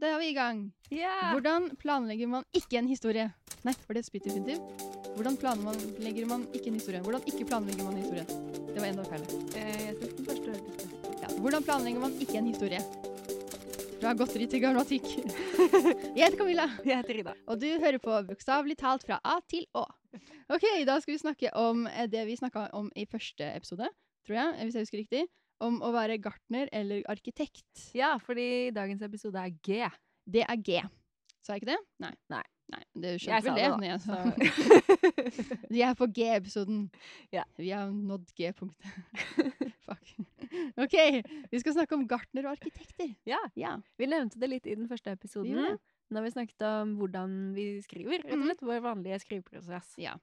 Da er vi i gang. Yeah. Hvordan planlegger man ikke en historie? Nei, for det er spytt definitivt. Hvordan planlegger man ikke en historie? Hvordan ikke planlegger man en historie? Det var enda feil. Eh, Jeg synes den første. Ja. Hvordan planlegger man ikke en historie? Fra godteri til grammatikk. Jeg heter Camilla, Jeg heter Ida. og du hører på Bokstavelig talt fra A til Å. Ok, Da skal vi snakke om eh, det vi snakka om i første episode, tror jeg, hvis jeg husker riktig. Om å være gartner eller arkitekt. Ja, fordi dagens episode er G. Det er G. Sa jeg ikke det? Nei. Nei. Nei, Det Jeg skjønte vel det. det, når jeg sa. Vi er på G-episoden. Ja. Vi har nådd G-punktet. Fuck. OK, vi skal snakke om gartner og arkitekter. ja, Ja. vi nevnte det litt i den første episoden. Vi da Når vi snakket om hvordan vi skriver, rett og Mhm. slett. Vår vanlige skriveprosess. Ja.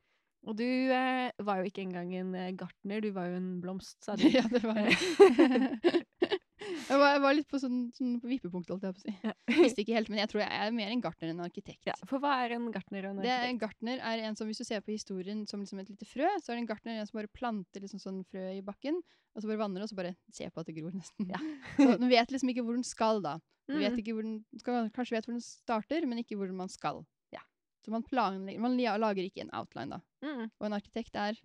Og du eh, var jo ikke engang en eh, gartner, du var jo en blomst, sa du. ja, det var jeg var, jeg var litt på sånn, sånn på vippepunkt, holdt jeg på å si. Ja. Visste ikke helt, men jeg tror jeg er mer en gartner enn en arkitekt. ja, for hva er en gartner og en Det er, en gartner er en som, hvis du ser på historien som liksom et lite frø, så er det en gartner en som bare planter liksom sånn frø i bakken, og så bare vanner det, og så bare ser på at det gror, nesten. Ja. så den vet liksom ikke hvor den skal, da. Den vet Mm. ikke hvor den, skal, kanskje vet hvor den starter, men ikke hvor man skal. Så man, planlegger, man lager ikke en outline, da. Mm. Og en arkitekt er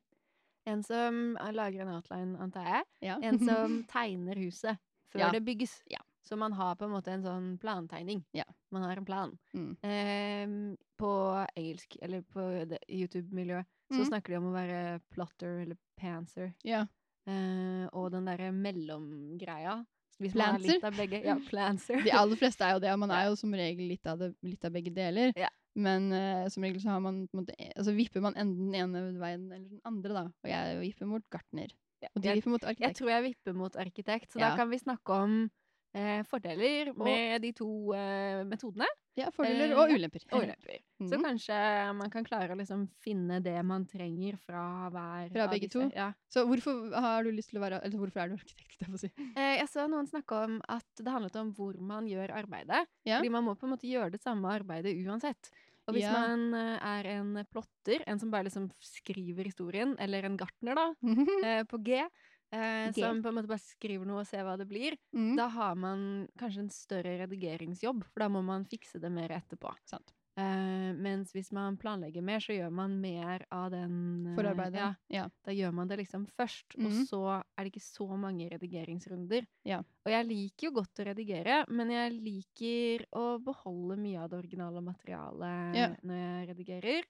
En som eh, lager en outline, antar jeg. ja. En som tegner huset før Ja. det bygges. Ja. Så man har på en måte en sånn plantegning. Ja. Man har en plan. Mm. Eh, på engelsk, eller på YouTube-miljøet, så Mm. snakker de om å være plotter eller pantser. ja. Eh, og den derre mellomgreia. Hvis man er litt av begge. Ja, planser. De aller fleste er jo det, og man er jo som regel litt av, det, litt av begge deler. Ja. Men uh, som regel så har man måte, altså vipper man enten den ene veien eller den andre, da. Og jeg vipper mot gartner. Og de jeg, vipper mot arkitekt. jeg tror jeg vipper mot arkitekt, så Ja. da kan vi snakke om eh, fordeler med de to eh, metodene. Ja, fordeler eh, og ulemper. Og ulemper. Så Mhm. kanskje man kan klare å liksom finne det man trenger fra hver Fra begge disse. to? Ja. Så hvorfor har du lyst til å være Eller hvorfor er du arkitekt? jeg si? Eh, jeg så noen snakke om at det handlet om hvor man gjør arbeidet. Ja. Fordi man må på en måte gjøre det samme arbeidet uansett. Og hvis Ja. man eh, er en plotter, en som bare liksom skriver historien, eller en gartner da, eh, på G, eh, som på en måte bare skriver noe og ser hva det blir, Mm. da har man kanskje en større redigeringsjobb, for da må man fikse det mer etterpå. Sant. Eh, mens hvis man planlegger mer, så gjør man mer av den eh, Forarbeidet. Ja, Ja. da gjør man det liksom først, og Mhm. så er det ikke så mange redigeringsrunder. Ja. Og jeg liker jo godt å redigere, men jeg liker å beholde mye av det originale materialet Ja. når jeg redigerer.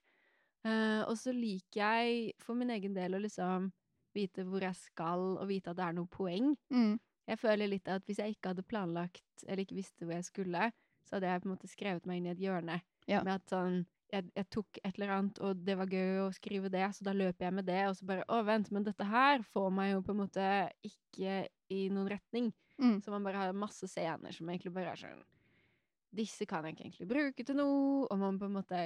Eh, og så liker jeg for min egen del å liksom vite hvor jeg skal, og vite at det er noe poeng. Mm. Jeg føler litt at hvis jeg ikke hadde planlagt, eller ikke visste hvor jeg skulle, så hadde jeg på en måte skrevet meg inn i et hjørne. Ja. Med at sånn jeg, jeg tok et eller annet, og det var gøy å skrive det, så da løper jeg med det, og så bare Å, vent, men dette her får meg jo på en måte ikke i noen retning. Mm. Så man bare har masse scener som egentlig bare er sånn Disse kan jeg ikke egentlig bruke til noe, og man på en måte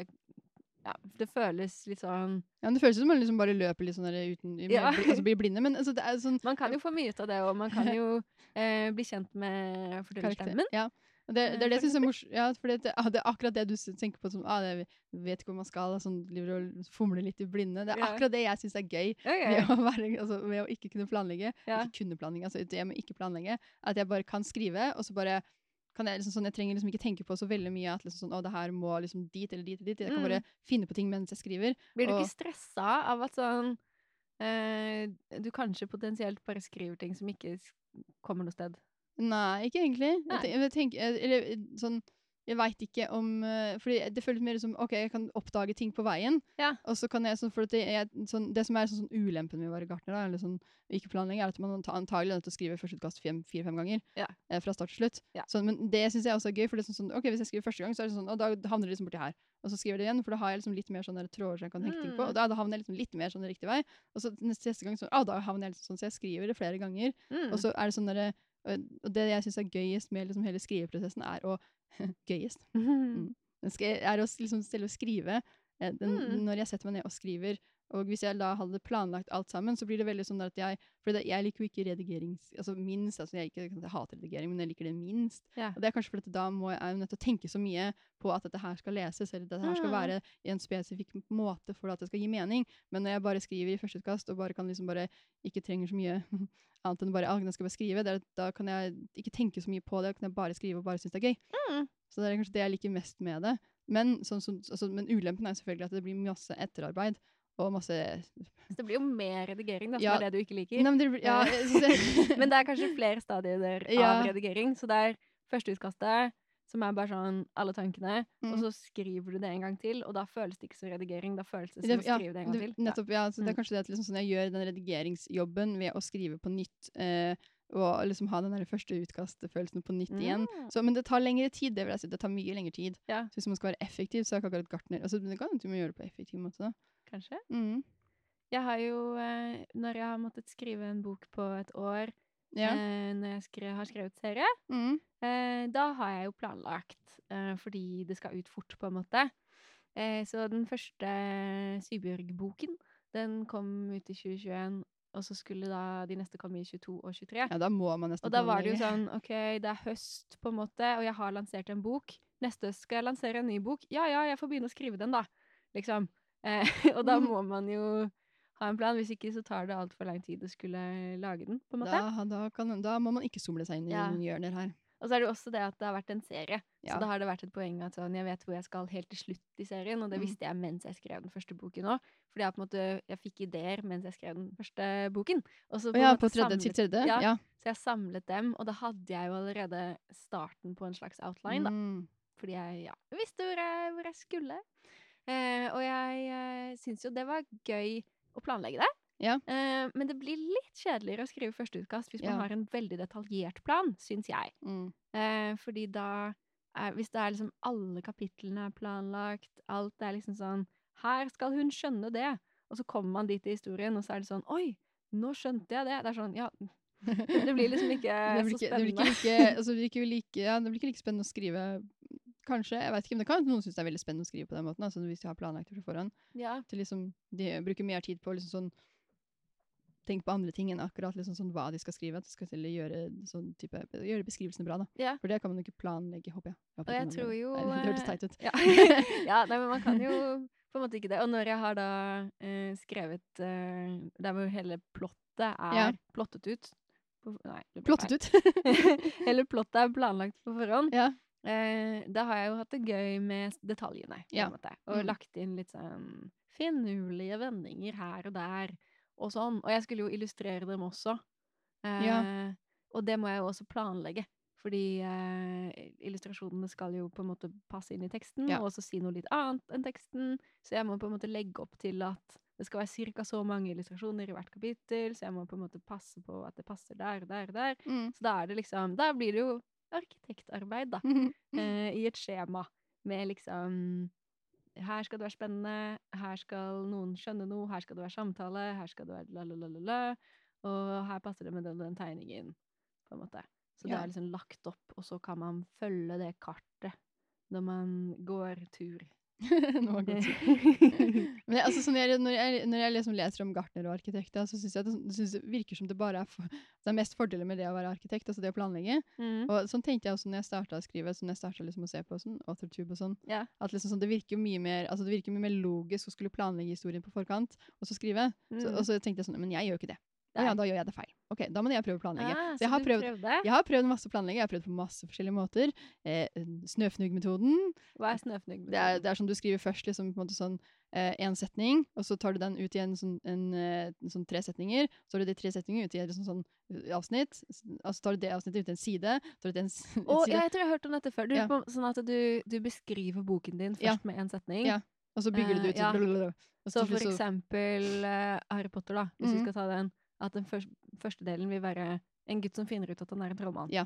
Ja, det føles litt sånn Ja, det føles som man liksom bare løper litt sånn der uten Ja. Altså blir blinde, men altså, det er sånn Man kan jo få mye ut av det, og man kan jo eh, bli kjent med fortellerstemmen. Ja. Det, det er det Eh, jeg syns er morsomt. Ja, for det, ah, det er akkurat det du tenker på som ah, det, vet ikke hvor man skal, sånn driver og fomler litt i blinde. Det er akkurat det jeg syns er gøy ved ja. å, være, altså, ved å ikke kunne planlegge. Ja. Ikke kunne planlegge, altså det med ikke planlegge. At jeg bare kan skrive, og så bare kan jeg liksom sånn, jeg trenger liksom ikke tenke på så veldig mye at liksom sånn, å, det her må liksom dit eller dit eller dit. Jeg kan Mm. bare finne på ting mens jeg skriver. Blir du Og- ikke stressa av at sånn eh, Du kanskje potensielt bare skriver ting som ikke kommer noe sted? Nei, ikke egentlig. Nei. Jeg, tenker, jeg tenker, eh, eller eh, sånn Jeg veit ikke om eh, Fordi det føles mer som OK, jeg kan oppdage ting på veien. Ja. Og så kan jeg sånn, for at det, jeg, sånn, det som er sånn, sånn ulempen med å være gartner, da, eller sånn ikke planlegge, er at man antagelig er nødt til å skrive førsteutkast fire-fem ganger. Ja. eh, fra start til slutt. Ja. Sånn, men det syns jeg også er gøy. for det er sånn, sånn, ok, Hvis jeg skriver første gang, så er det sånn, og da havner det liksom borti her. Og så skriver det igjen, for da har jeg liksom litt mer sånne tråder som jeg kan tenke ting på. Mm. Og da, da havner jeg liksom litt mer sånn riktig vei. Og så neste, neste gang så, ah, da havner jeg liksom sånn, så jeg skriver det flere ganger. Mm. Og så er det sånn derre og og det jeg syns er gøyest med liksom hele skriveprosessen, er å Gøyest. Mm. Det er å liksom stille og skrive. eh, Den, Mm. Når jeg setter meg ned og skriver, Og hvis jeg da hadde planlagt alt sammen, så blir det veldig sånn at jeg For det, jeg liker jo ikke redigerings... Altså minst. altså Jeg, ikke, jeg hater redigering, men jeg liker det minst. Ja. Og det er kanskje fordi da må jeg, jeg nødt til å tenke så mye på at dette her skal leses, eller dette her skal Mm. være i en spesifikk måte for at det skal gi mening. Men når jeg bare skriver i førsteutkast, og bare kan liksom bare ikke trenger så mye annet enn bare at jeg skal bare skrive, det er, da kan jeg ikke tenke så mye på det, da kan jeg bare skrive og bare synes det er gøy. Mm. Så det er kanskje det jeg liker mest med det. Men, sånn, så, altså, men ulempen er selvfølgelig at det blir masse etterarbeid. Og masse Så det blir jo mer redigering, da, som Ja. er det du ikke liker. Nei, men det, ja, Eh, Men det er kanskje flere stadier Ja. av redigering. Så det er førsteutkastet, som er bare sånn alle tankene, og Mm. så skriver du det en gang til, og da føles det ikke som redigering, da føles det som Det- å skrive det en gang til. Nettopp, ja. Så det Mm. er kanskje det at liksom, sånn, jeg gjør den redigeringsjobben ved å skrive på nytt. Eh, og liksom ha den der første utkastfølelsen på nytt igjen. Mm. Så, men det tar lengre tid. Det vil jeg si. Det tar mye lengre tid. Ja. Så hvis man skal være effektiv, så er ikke akkurat gartner altså, Det kan du gjøre det på effektiv måte. da. Kanskje. Mm. Jeg har jo, eh, når jeg har måttet skrive en bok på et år, Ja. eh, når jeg skre, har skrevet serie, Mm. eh, da har jeg jo planlagt, fordi det skal ut fort, på en måte. Så den første Sybjørg-boken, den kom ut i 2021, og så skulle da de neste komme i 22 og 23. ja, da må man nesten Og da var det jo sånn OK, det er høst, på en måte, og jeg har lansert en bok. Neste høst skal jeg lansere en ny bok. Ja ja, jeg får begynne å skrive den, da. Liksom. Eh, og da Mhm. må man jo ha en plan. Hvis ikke så tar det altfor lang tid å skulle lage den, på en måte. Da, da, kan, da må man ikke somle seg inn i Ja. hjørner her. Og så er det jo også det at det har vært en serie. Ja. Så da har det vært et poeng at sånn, jeg vet hvor jeg skal helt til slutt i serien, og det Mm. visste jeg mens jeg skrev den første boken òg. Fordi jeg, på en måte, jeg fikk ideer mens jeg skrev den første boken. Og så Å ja, på tredje samlet- til tredje? Ja, Ja. Så jeg samlet dem, og da hadde jeg jo allerede starten på en slags outline, da. Mm. Fordi jeg ja, visste hvor jeg, hvor jeg skulle. Eh, og jeg eh, syns jo det var gøy å planlegge det. Ja. Eh, men det blir litt kjedeligere å skrive førsteutkast hvis Ja. man har en veldig detaljert plan, syns jeg. Mm. Eh, fordi da er, Hvis det er liksom alle kapitlene er planlagt, alt er liksom sånn Her skal hun skjønne det. Og så kommer man dit i historien, og så er det sånn Oi, nå skjønte jeg det. Det er sånn, ja Det blir liksom ikke det blir så ikke, det blir spennende. det blir ikke like spennende å skrive Kanskje. jeg vet ikke, men det kan noen synes det er veldig spennende å skrive på den måten. Altså, hvis de har planlagt det fra forhånd. Ja. Til liksom, de bruker mer tid på liksom sånn Tenk på andre ting enn akkurat liksom sånn hva de skal skrive. At de skal gjøre, sånn type, gjøre beskrivelsene bra. da. Ja. For det kan man jo ikke planlegge, håper jeg. håper Og jeg tror jo, det. Nei, Det hørtes eh, teit ut. Ja. ja, nei, men man kan jo på en måte ikke det. Og når jeg har da uh, skrevet uh, Der hvor hele plottet er Ja. plottet ut Nei, Plottet ut. hele plottet er planlagt på forhånd. ja. Eh, da har jeg jo hatt det gøy med detaljene, på Ja. en måte. Og Mm. lagt inn litt sånn finurlige vendinger her og der, og sånn. Og jeg skulle jo illustrere dem også. Eh, Og det må jeg jo også planlegge. Fordi eh, illustrasjonene skal jo på en måte passe inn i teksten, Ja. og også si noe litt annet enn teksten. Så jeg må på en måte legge opp til at det skal være ca. så mange illustrasjoner i hvert kapittel, så jeg må på en måte passe på at det passer der og der og der. Mm. Så da er det liksom Da blir det jo arkitektarbeid, da. Eh, I et skjema med liksom Her skal det være spennende, her skal noen skjønne noe, her skal det være samtale, her skal det være la-la-la-la, og her passer det med den, den tegningen, på en måte. Så det Ja. er liksom lagt opp, og så kan man følge det kartet når man går tur. Nå var godt. Men jeg, altså, sånn jeg, når, jeg, når jeg liksom leser om gartnere og arkitekter, så syns jeg det, det synes det virker som det bare er, for, det er mest fordeler med det å være arkitekt, altså det å planlegge. Mm. Og sånn tenkte jeg også når jeg starta å skrive, sånn jeg starta liksom å se på sånn, AuthorTube og sånn, Yeah. at liksom sånn, det virker mye mer altså det virker mye mer logisk å skulle planlegge historien på forkant, og så skrive. Så, Mm. og så tenkte jeg sånn Men jeg gjør ikke det. Nei. ja, da gjør jeg det feil. Ok, da må jeg prøve å planlegge. Ah, så jeg har prøvd, jeg har prøvd masse å planlegge. Jeg har prøvd på masse forskjellige måter. Eh, Snøfnugg-metoden. Hva er snøfnuggmetoden? Det er, det er som du skriver først liksom på en måte sånn én setning, og så tar du den ut i en sånn, en, en, sånn tre setninger. Så tar du de tre setningene ut i et sånn, sånn eh, avsnitt. Og så tar du det avsnittet ut i en side. Tar du den s- en Å, side, ja, jeg tror jeg har hørt om dette før. Du, Ja. på- Sånn at du, du beskriver boken din Ja. først med én setning. Ja, Og så bygger du det ut. Uh, ja. Så for eksempel uh, Harry Potter, da, hvis vi Mhm. skal ta den. At den første delen vil være en gutt som finner ut at han er en trollmann. Ja.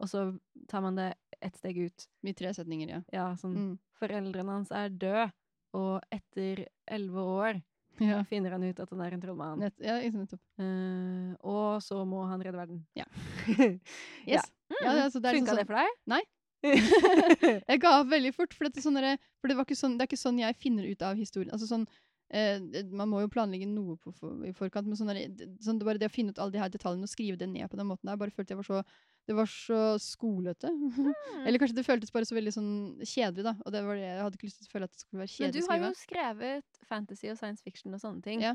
Og så tar man det ett steg ut. I tre setninger, ja. Ja, sånn Mm. Foreldrene hans er døde, og etter elleve år ja. finner han ut at han er en trollmann. Nett, ja, nettopp. Eh, og så må han redde verden. Ja. Ja. Yes. Ja, det, altså, det liksom Funka sånn- det for deg? Nei. jeg ga opp veldig fort, for, sånn derre- for det, var ikke sånn, det er ikke sånn jeg finner ut av historien. Altså sånn, eh, Man må jo planlegge noe på for, i forkant, men sånn, der, sånn, det, bare det å finne ut alle de her detaljene og skrive det ned på den måten der, bare følte jeg var så det var så skolete. Eller kanskje det føltes bare så veldig sånn kjedelig, da. Og det var det, jeg hadde ikke lyst til å føle at det skulle være Men du har skrive. jo skrevet fantasy og science fiction og sånne ting. Ja.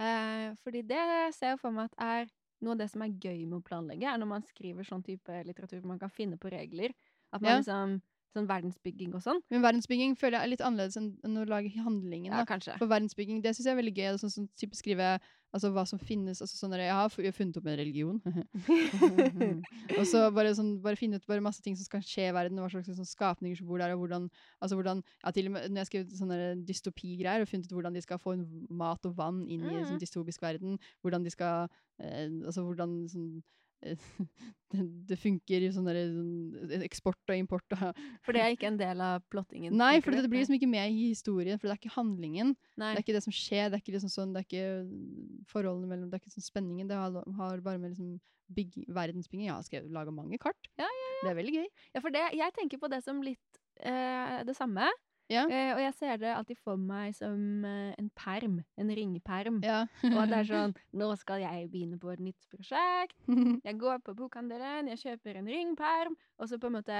Eh, fordi det ser jeg for meg at er noe av det som er gøy med å planlegge, er når man skriver sånn type litteratur hvor man kan finne på regler. At man Ja. liksom Sånn verdensbygging og sånn. Men verdensbygging føler jeg er litt annerledes enn å lage handlingen. Ja, da. kanskje. For verdensbygging, det syns jeg er veldig gøy. Sånn, sånn type skrive altså, hva som finnes. Altså, sånn jeg har funnet opp en religion. og så bare, sånn, bare finne ut bare masse ting som skal skje i verden, og hva slags sånn, skapninger som bor der, og hvordan, altså, hvordan ja, til og med Når jeg skrev sånne der dystopigreier, og funnet ut hvordan de skal få mat og vann inn i en sånn Mhm. dystopisk verden, hvordan de skal eh, Altså hvordan sånn eh, det, det funker i sånn der, sånn, eksport og import og For det er ikke en del av plottingen. Nei, for det, det blir liksom ikke med i historien, for det er ikke handlingen. Nei. Det er ikke det som skjer, det er ikke liksom sånn, det er ikke forholdene mellom, det er ikke sånn spenningen, det har, har bare med liksom bygg, verdensbygging. Jeg har skrevet, laga mange kart. Ja, Det er veldig gøy. Ja, for det, jeg tenker på det som litt eh, det samme. Ja. Eh, og jeg ser det alltid for meg som eh, en perm. En ringperm. Ja. Og at det er sånn Nå skal jeg begynne på et nytt prosjekt. Jeg går på bokhandelen, jeg kjøper en ringperm, og så på en måte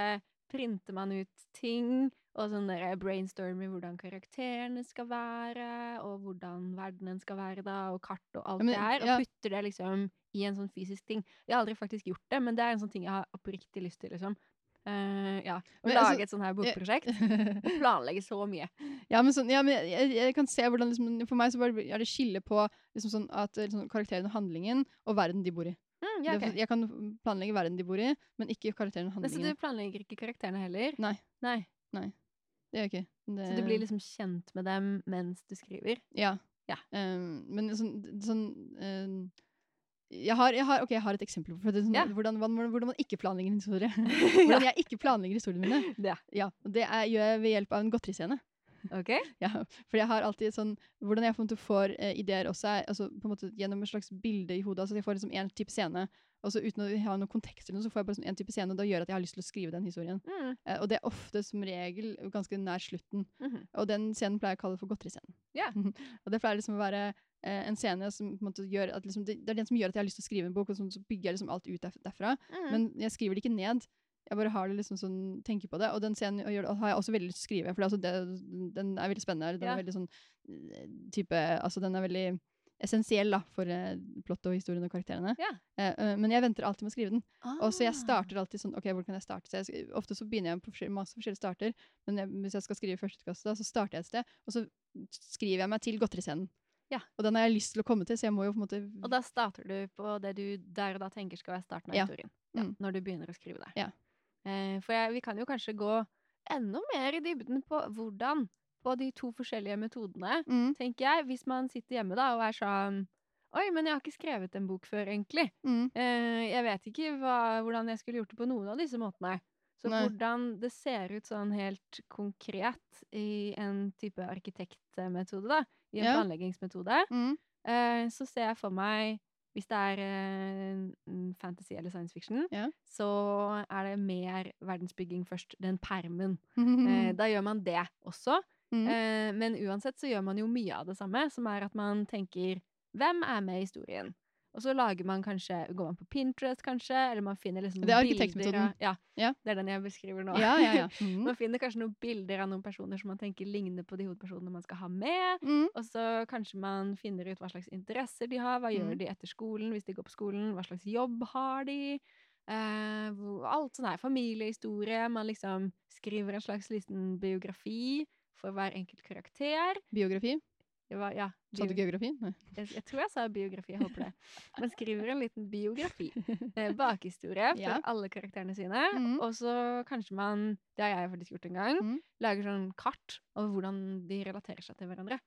printer man ut ting. Og sånn der brainstormer hvordan karakterene skal være, og hvordan verdenen skal være da, og kart og alt men- det her. Og ja. putter det liksom i en sånn fysisk ting. Jeg har aldri faktisk gjort det, men det er en sånn ting jeg har oppriktig lyst til, liksom. Eh, ja. Å Men lage altså- et sånt her bokprosjekt. Planlegge så mye. ja, men sånn, ja, men jeg, jeg, jeg kan se hvordan liksom, For meg så er det skille på liksom sånn at liksom, karakteren og handlingen og verden de bor i. Mm, ja, Det ok. for- Jeg kan planlegge verden de bor i, men ikke karakteren og Men Så du planlegger ikke karakterene heller? Nei. Nei. Det gjør jeg ikke. Det, Så du blir liksom kjent med dem mens du skriver? Ja. Ja. Um, men sånn, sånn um, jeg, har, jeg, har, okay, jeg har et eksempel på sånn, Ja. hvordan, hvordan, hvordan man ikke planlegger en historie. hvordan jeg ikke planlegger historiene mine. Det, Ja, det er, gjør jeg ved hjelp av en godteriscene. Okay. Ja, for jeg har alltid sånn Hvordan jeg får eh, ideer også, er altså, på en måte gjennom et slags bilde i hodet. altså Jeg får liksom en type scene, og så uten å ha noen kontekst, eller noe, så får jeg bare sånn en type scene, og da gjør at jeg har lyst til å skrive den historien. Mm. Eh, og det er ofte som regel ganske nær slutten. Mhm. Og den scenen pleier jeg å kalle for godteriscenen. Yeah. og det pleier liksom å være eh, en scene som på en måte gjør at liksom, det, det er den som gjør at jeg har lyst til å skrive en bok, og sånn, så bygger jeg liksom alt ut derfra. Mm. Men jeg skriver det ikke ned. Jeg bare har det liksom sånn, tenker på det. Og den scenen og, har jeg også veldig lyst til å skrive, for det, altså, det, den er veldig spennende. Den yeah. er veldig sånn eh, type Altså, den er veldig essensiell da, for uh, plottet og historien og karakterene. Ja. Uh, uh, men jeg venter alltid med å skrive den. Og så jeg Ah. starter alltid sånn OK, hvor kan jeg starte? Så jeg, ofte så begynner jeg på forskjell- masse forskjellige starter, men jeg, hvis jeg skal skrive førsteutkastet, så starter jeg et sted, og så skriver jeg meg til godteriscenen. Ja. Og den har jeg lyst til å komme til, så jeg må jo på en måte Og da starter du på det du der og da tenker skal være starten av Ja. historien. Ja, Mm. Når du begynner å skrive det. Ja. For jeg, vi kan jo kanskje gå enda mer i dybden på hvordan på de to forskjellige metodene, mm, tenker jeg. Hvis man sitter hjemme da og er sånn Oi, men jeg har ikke skrevet en bok før, egentlig. mm, Eh, jeg vet ikke hva, hvordan jeg skulle gjort det på noen av disse måtene. Så Nei. hvordan det ser ut sånn helt konkret i en type arkitektmetode, da, i en Ja. planleggingsmetode, mm, eh, så ser jeg for meg hvis det er uh, fantasy eller science fiction, Ja. så er det mer verdensbygging først. Den permen. Da gjør man det også. Mm, Eh, men uansett så gjør man jo mye av det samme, som er at man tenker hvem er med i historien? Og så lager man kanskje, går man på Pinterest kanskje, eller man finner liksom Det er arkitektmetoden. av- Ja, Ja. det er den jeg beskriver nå. ja, ja, ja. Mm, man finner kanskje noen bilder av noen personer som man tenker ligner på de hovedpersonene man skal ha med. mm, Og så kanskje man finner ut hva slags interesser de har, hva gjør Mm. de etter skolen hvis de går på skolen, hva slags jobb har de. Eh, alt sånn her, familiehistorie. Man liksom skriver en slags liten biografi for hver enkelt karakter. Biografi? Var, ja, Sa du bio- geografi? Nei. jeg, jeg tror jeg sa biografi, jeg håper det. Man skriver en liten biografi. Eh, bakhistorie for Ja. alle karakterene sine. Mm. Og så kanskje man, det har jeg faktisk gjort en gang, mm. lager sånn kart over hvordan de relaterer seg til hverandre.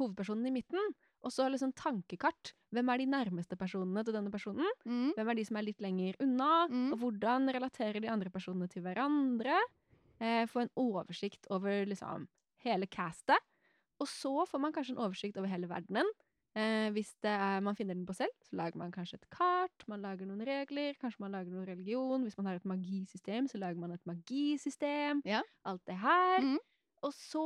Hovedpersonen i midten, og så liksom tankekart. Hvem er de nærmeste personene til denne personen? Mm, Hvem er de som er litt lenger unna? Mm. Og hvordan relaterer de andre personene til hverandre? Eh, få en oversikt over liksom hele castet. Og så får man kanskje en oversikt over hele verdenen. Eh, hvis det er, man finner den på selv, så lager man kanskje et kart, man lager noen regler, kanskje man lager noen religion. Hvis man har et magisystem, så lager man et magisystem. Ja. Alt det her. Mm. og så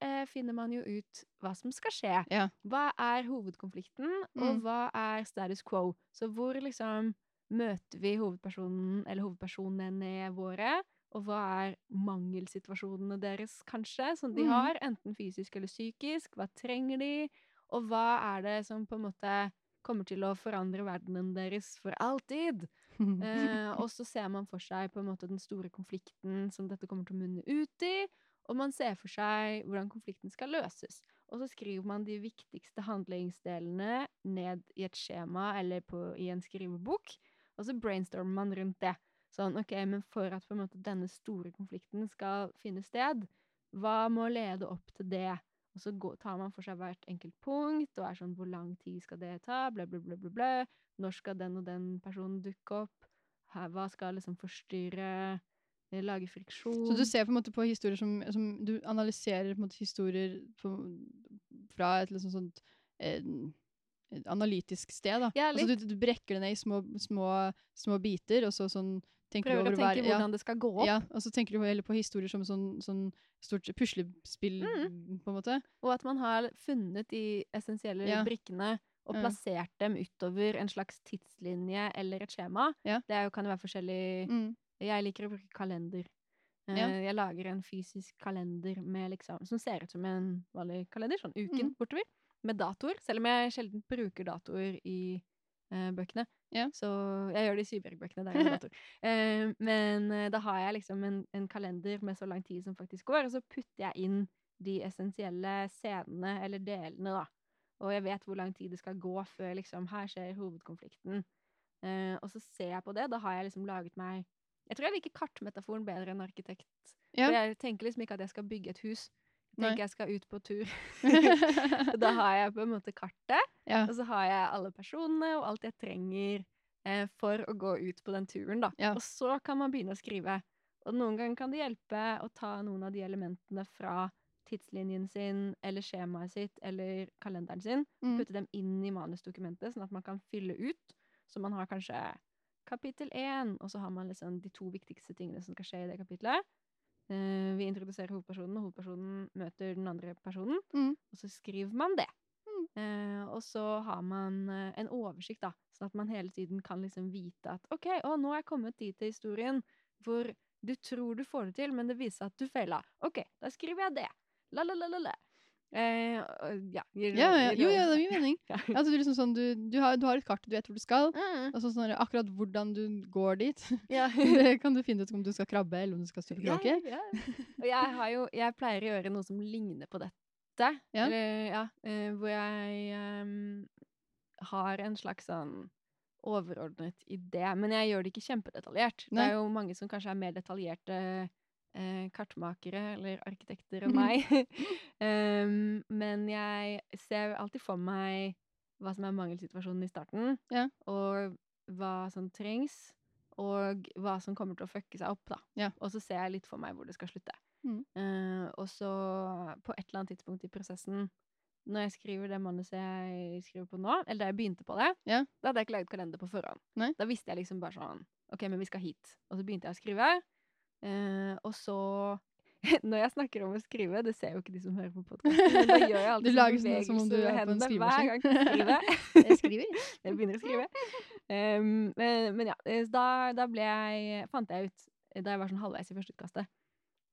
eh, finner man jo ut hva som skal skje. Ja. Hva er hovedkonflikten, og Mm. hva er status quo? Så hvor liksom møter vi hovedpersonen eller hovedpersonene våre, og hva er mangelsituasjonene deres, kanskje, som de Mhm. har, enten fysisk eller psykisk? Hva trenger de? Og hva er det som på en måte kommer til å forandre verdenen deres for alltid? Eh, og så ser man for seg på en måte den store konflikten som dette kommer til å munne ut i, og man ser for seg hvordan konflikten skal løses. Og så skriver man de viktigste handlingsdelene ned i et skjema eller på, i en skrivebok, og så brainstormer man rundt det. Sånn, ok, men for at måte denne store konflikten skal finne sted, hva må lede opp til det? Og så går, tar man for seg hvert enkelt punkt, og er sånn, hvor lang tid skal det ta, bla, bla, bla, bla, bla. Når skal den og den personen dukke opp? Hva skal liksom forstyrre, eh, lage friksjon? Så du ser på en måte på historier som, som Du analyserer på en måte historier på, fra et liksom sånt eh, analytisk sted, da. Ja, altså, du, du brekker det ned i små, små, små biter, og så sånn Prøver å tenke hver ja, hvordan det skal gå opp. ja, og så tenker du heller på historier som sånn, sånn stort puslespill, Mm. på en måte. Og at man har funnet de essensielle Ja. brikkene og plassert dem utover en slags tidslinje eller et skjema. Ja. Det jo, kan jo være forskjellig Mm. Jeg liker å bruke kalender. Eh, Ja. Jeg lager en fysisk kalender med liksom, som ser ut som en vanlig kalender, sånn uken Mm. bortover, med datoer. Selv om jeg sjelden bruker datoer i eh, bøkene. Ja. Så jeg gjør det i Syberg-bøkene, der er det datoer. Eh, men eh, da har jeg liksom en, en kalender med så lang tid som faktisk går, og så putter jeg inn de essensielle scenene eller delene, da. Og jeg vet hvor lang tid det skal gå før liksom Her skjer hovedkonflikten. Eh, og så ser jeg på det. Da har jeg liksom laget meg Jeg tror jeg liker kartmetaforen bedre enn arkitekt. Ja. For jeg tenker liksom ikke at jeg skal bygge et hus. Jeg Nei. tenker jeg skal ut på tur. Da har jeg på en måte kartet, ja. og så har jeg alle personene og alt jeg trenger eh, for å gå ut på den turen, da. Ja. Og så kan man begynne å skrive. Og noen ganger kan det hjelpe å ta noen av de elementene fra tidslinjen sin, eller skjemaet sitt, eller kalenderen sin, Mm. putte dem inn i manusdokumentet, sånn at man kan fylle ut. Så man har kanskje kapittel én, og så har man liksom de to viktigste tingene som skal skje i det kapitlet. Eh, vi introduserer hovedpersonen, og hovedpersonen møter den andre personen. Mm. Og så skriver man det. Mm. Uh, og så har man uh, en oversikt, da, sånn at man hele tiden kan liksom vite at OK, å, nå er jeg kommet dit i historien hvor du tror du får det til, men det viser at du feila. OK, da skriver jeg det. La, la, la, la, la. Eh, ja, gir, Ja, ja, gir jo, det- ja, det gir mening. Ja. Altså, du, liksom sånn, du, du, har, du har et kart, du vet hvor du skal. Mm, Og så sånn, akkurat hvordan du går dit, ja. det kan du finne ut om du skal krabbe eller om du skal stupe Ja, kråke. Og jeg jo Jeg pleier å gjøre noe som ligner på dette. Ja. Eller, ja eh, hvor jeg um, har en slags sånn overordnet idé. Men jeg gjør det ikke kjempedetaljert. Det er jo mange som kanskje er mer detaljerte eh, kartmakere eller arkitekter enn meg. um, men jeg ser alltid for meg hva som er mangelsituasjonen i starten, Ja. og hva som trengs, og hva som kommer til å fucke seg opp, da. Ja. Og så ser jeg litt for meg hvor det skal slutte. Mm. Uh, og så på et eller annet tidspunkt i prosessen, når jeg skriver det manuset jeg skriver på nå, eller da jeg begynte på det, Ja. da hadde jeg ikke laget kalender på forhånd. Nei. Da visste jeg liksom bare sånn OK, men vi skal hit. Og så begynte jeg å skrive. Eh, og så Når jeg snakker om å skrive, det ser jo ikke de som hører på podkasten, men da gjør jeg alltid Du lager sånn som om du er på en hendene hver gang skrivemaskin. jeg skriver. Jeg skriver. Jeg begynner å skrive. Um, men, men ja, eh, da, da ble jeg Fant jeg ut, da jeg var sånn halvveis i førsteutkastet,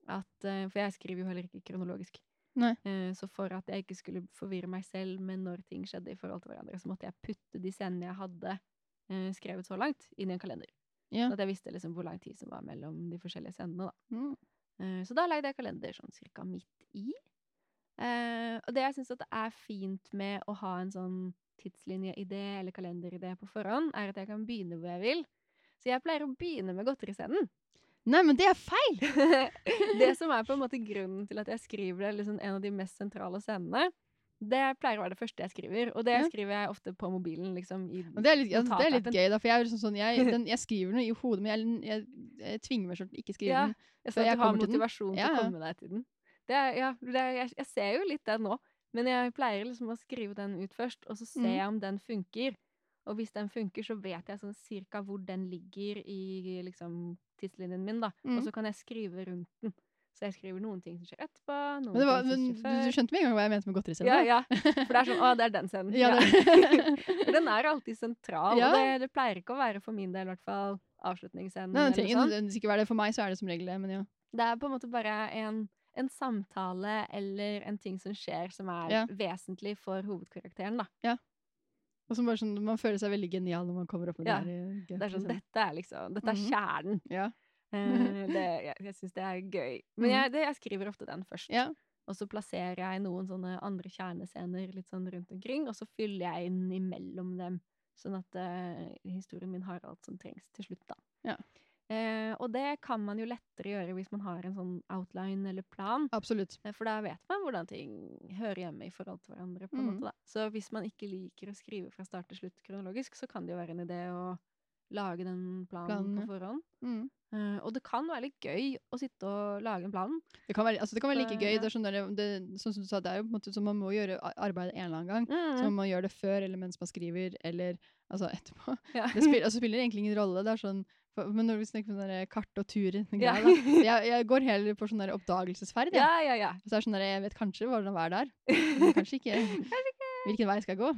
at eh, For jeg skriver jo heller ikke kronologisk. Nei. Eh, så for at jeg ikke skulle forvirre meg selv med når ting skjedde i forhold til hverandre, så måtte jeg putte de scenene jeg hadde skrevet så langt, inn i en kalender. Ja. Så at jeg visste liksom hvor lang tid som var mellom de forskjellige scenene. da. Mm. Uh, Så da lagde jeg kalender sånn cirka midt i. Uh, og det jeg syns det er fint med å ha en sånn tidslinjeidé eller kalenderidé på forhånd, er at jeg kan begynne hvor jeg vil. Så jeg pleier å begynne med godteriscenen. Nei, men det er feil! det som er på en måte grunnen til at jeg skriver det, liksom en av de mest sentrale scenene, det pleier å være det første jeg skriver. Og det Ja. skriver jeg ofte på mobilen. liksom det er litt, altså, det er litt gøy, da, for jeg, liksom sånn, jeg, den, jeg skriver noe i hodet, men jeg, jeg, jeg tvinger meg selv til ikke skrive Ja, den. Jeg ser at du har motivasjon til til å komme deg til den. Det ja, det jeg, ser jo litt den nå, men jeg pleier liksom å skrive den ut først, og så ser Mhm. jeg om den funker. Og hvis den funker, så vet jeg sånn cirka hvor den ligger i liksom, tidslinjen min, da. Og Mhm. så kan jeg skrive rundt den. Så jeg skriver noen ting som skjer etterpå, noen Men, det var, ting som du, skjer før. du skjønte med en gang hva jeg mente med godteriscenen? Ja, ja. For det er sånn Å, det er den scenen. Ja, det- For den er alltid sentral. Ja. Og det, det pleier ikke å være for min del, i hvert fall, avslutningsscenen. Nei, det trenger sånn. ikke være det. For meg så er det som regel det, men ja. Det er på en måte bare en, en samtale eller en ting som skjer som er Ja. vesentlig for hovedkarakteren, da. Ja. Og som bare sånn, Man føler seg veldig genial når man kommer opp med Ja, det her. Det er sånn, Dette er liksom Dette er kjernen. Mm -hmm. Ja. Eh, det, jeg jeg syns det er gøy. Men Mhm. jeg, det, jeg skriver ofte den først. ja. Og så plasserer jeg noen sånne andre kjernescener litt sånn rundt omkring, og så fyller jeg inn imellom dem, sånn at uh, historien min har alt som trengs til slutt, da. Ja. Uh, og det kan man jo lettere gjøre hvis man har en sånn outline eller plan, Absolutt. Uh, for da vet man hvordan ting hører hjemme i forhold til hverandre. på en mm. måte da. Så hvis man ikke liker å skrive fra start til slutt kronologisk, så kan det jo være en idé å lage den planen Planen, på forhånd. Mm. Uh, og det kan være litt gøy å sitte og lage en plan. Det kan være, altså det kan være like gøy. ja. Det er sånn, der, det, sånn som du sa, det er jo på en måte som man må gjøre arbeidet en eller annen gang. Så Mm. man må gjøre det før eller mens man skriver, eller altså etterpå. Ja. Det spiller, altså, spiller egentlig ingen rolle. Det er sånn, for, men når vi snakker om sånn kart og turer Ja. jeg, jeg går heller på sånn oppdagelsesferd. ja, ja, ja. Så det er sånn der, Jeg vet kanskje hvordan det er der, men kanskje ikke. Hvilken vei skal jeg gå?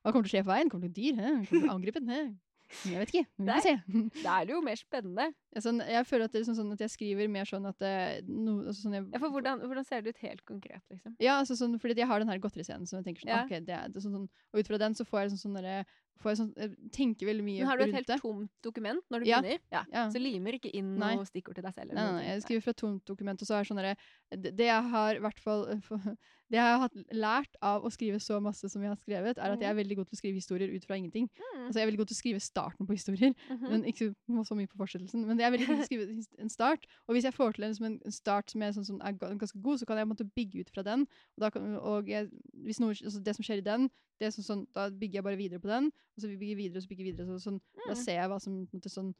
Hva kommer til å skje på veien? Kommer det noen dyr? Kommer det til å angripe den? Jeg vet ikke. Vi får se. Da er det jo mer spennende. Ja, Sånn, jeg føler at det er sånn, sånn at jeg skriver mer sånn at det, no, altså sånn jeg, Ja, for hvordan, hvordan ser det ut helt konkret, liksom? Ja, altså sånn, fordi jeg har den her godteriscenen som jeg tenker sånn, Ja. ok, det er, det er sånn, sånn, og ut fra den så får jeg sånn, sånn derre- får jeg sånn, jeg tenker veldig mye rundt det. har du et helt det. tomt dokument når du Ja. begynner? Ja. Ja. Så limer ikke inn Nei. noe stikkord til deg selv? Nei, eller nei, nei, jeg skriver fra et tomt dokument, og så er det sånn derre det, det jeg har hvert fall eh, Det jeg har hatt lært av å skrive så masse som jeg har skrevet, er at jeg er veldig god til å skrive historier ut fra ingenting. Mm. Altså, jeg er veldig god til å skrive starten på historier, Mhm. men ikke så- mye på fortsettelsen. Men jeg vil å skrive en start, og hvis jeg får til en, en start som er, sånn, som er ganske god, så kan jeg måte bygge ut fra den. Og, da kan, og jeg, hvis noe, altså det som skjer i den, det sånn, sånn, da bygger jeg bare videre på den, og så bygger jeg videre og så bygger jeg videre. Så, sånn, Da Mm. ser jeg hva som måte, sånn,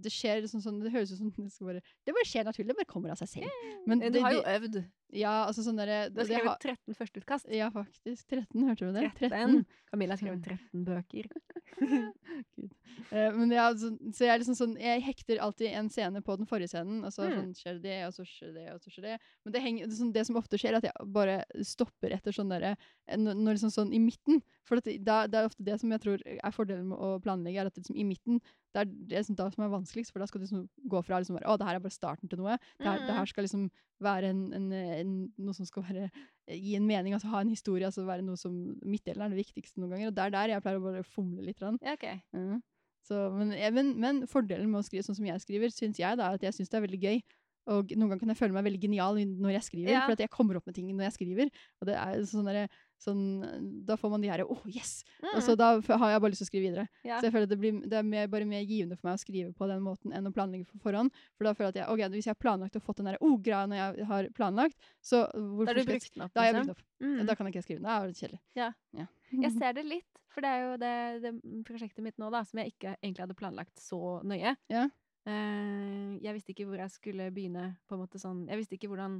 det skjer sånn, sånn, det høres ut som det skal bare Det bare skjer naturlig, det bare kommer av seg selv. Men Du det, har jo øvd. ja, altså sånn derre Du har skrevet 13 førsteutkast. Ja, faktisk. 13, hørte du det? 13. Camilla har skrevet 13 bøker. Gud. Uh, men ja, så, så jeg liksom sånn Jeg hekter alltid en scene på den forrige scenen, og så Mm. sånn, skjer det og så skjer det og så skjer det. Men det, henger, det, sånn, det som ofte skjer, er at jeg bare stopper etter sånn derre Når når liksom sånn i midten. For at det, det er ofte det som jeg tror er fordelen med å planlegge, er at det liksom i midten det er det da som er vanskeligst, for da skal du liksom gå fra liksom å, det her er bare starten til noe. Det her, det her skal liksom være en, en, en, noe som skal være gi en mening, altså ha en historie, altså være noe som Midtdelen er det viktigste noen ganger, og det er der jeg pleier å bare fomle litt. Ja, okay. mm. Så, men, eh, men, men fordelen med å skrive sånn som jeg skriver, syns jeg da, at jeg syns det er veldig gøy. Og noen ganger kan jeg føle meg veldig genial når jeg skriver, Ja. for at jeg kommer opp med ting når jeg skriver. Og det er sånn derre sånn, Da får man de her Å, yes! Og så Mm. da har jeg bare lyst til å skrive videre. Ja. Så jeg føler at det, blir, det er mer, bare mer givende for meg å skrive på den måten enn å planlegge på forhånd. For da føler jeg at jeg, ok, hvis jeg har planlagt og fått den der oh-greia når jeg har planlagt, så Da hvorfor har du brukt den opp, Da har jeg brukt den opp. Mm. Da kan jeg ikke skrive. den. Da er det kjedelig. Ja. ja. Jeg ser det litt, for det er jo det, det prosjektet mitt nå, da, som jeg ikke egentlig hadde planlagt så nøye. Ja. Uh, jeg visste ikke hvor jeg skulle begynne, på en måte sånn Jeg visste ikke hvordan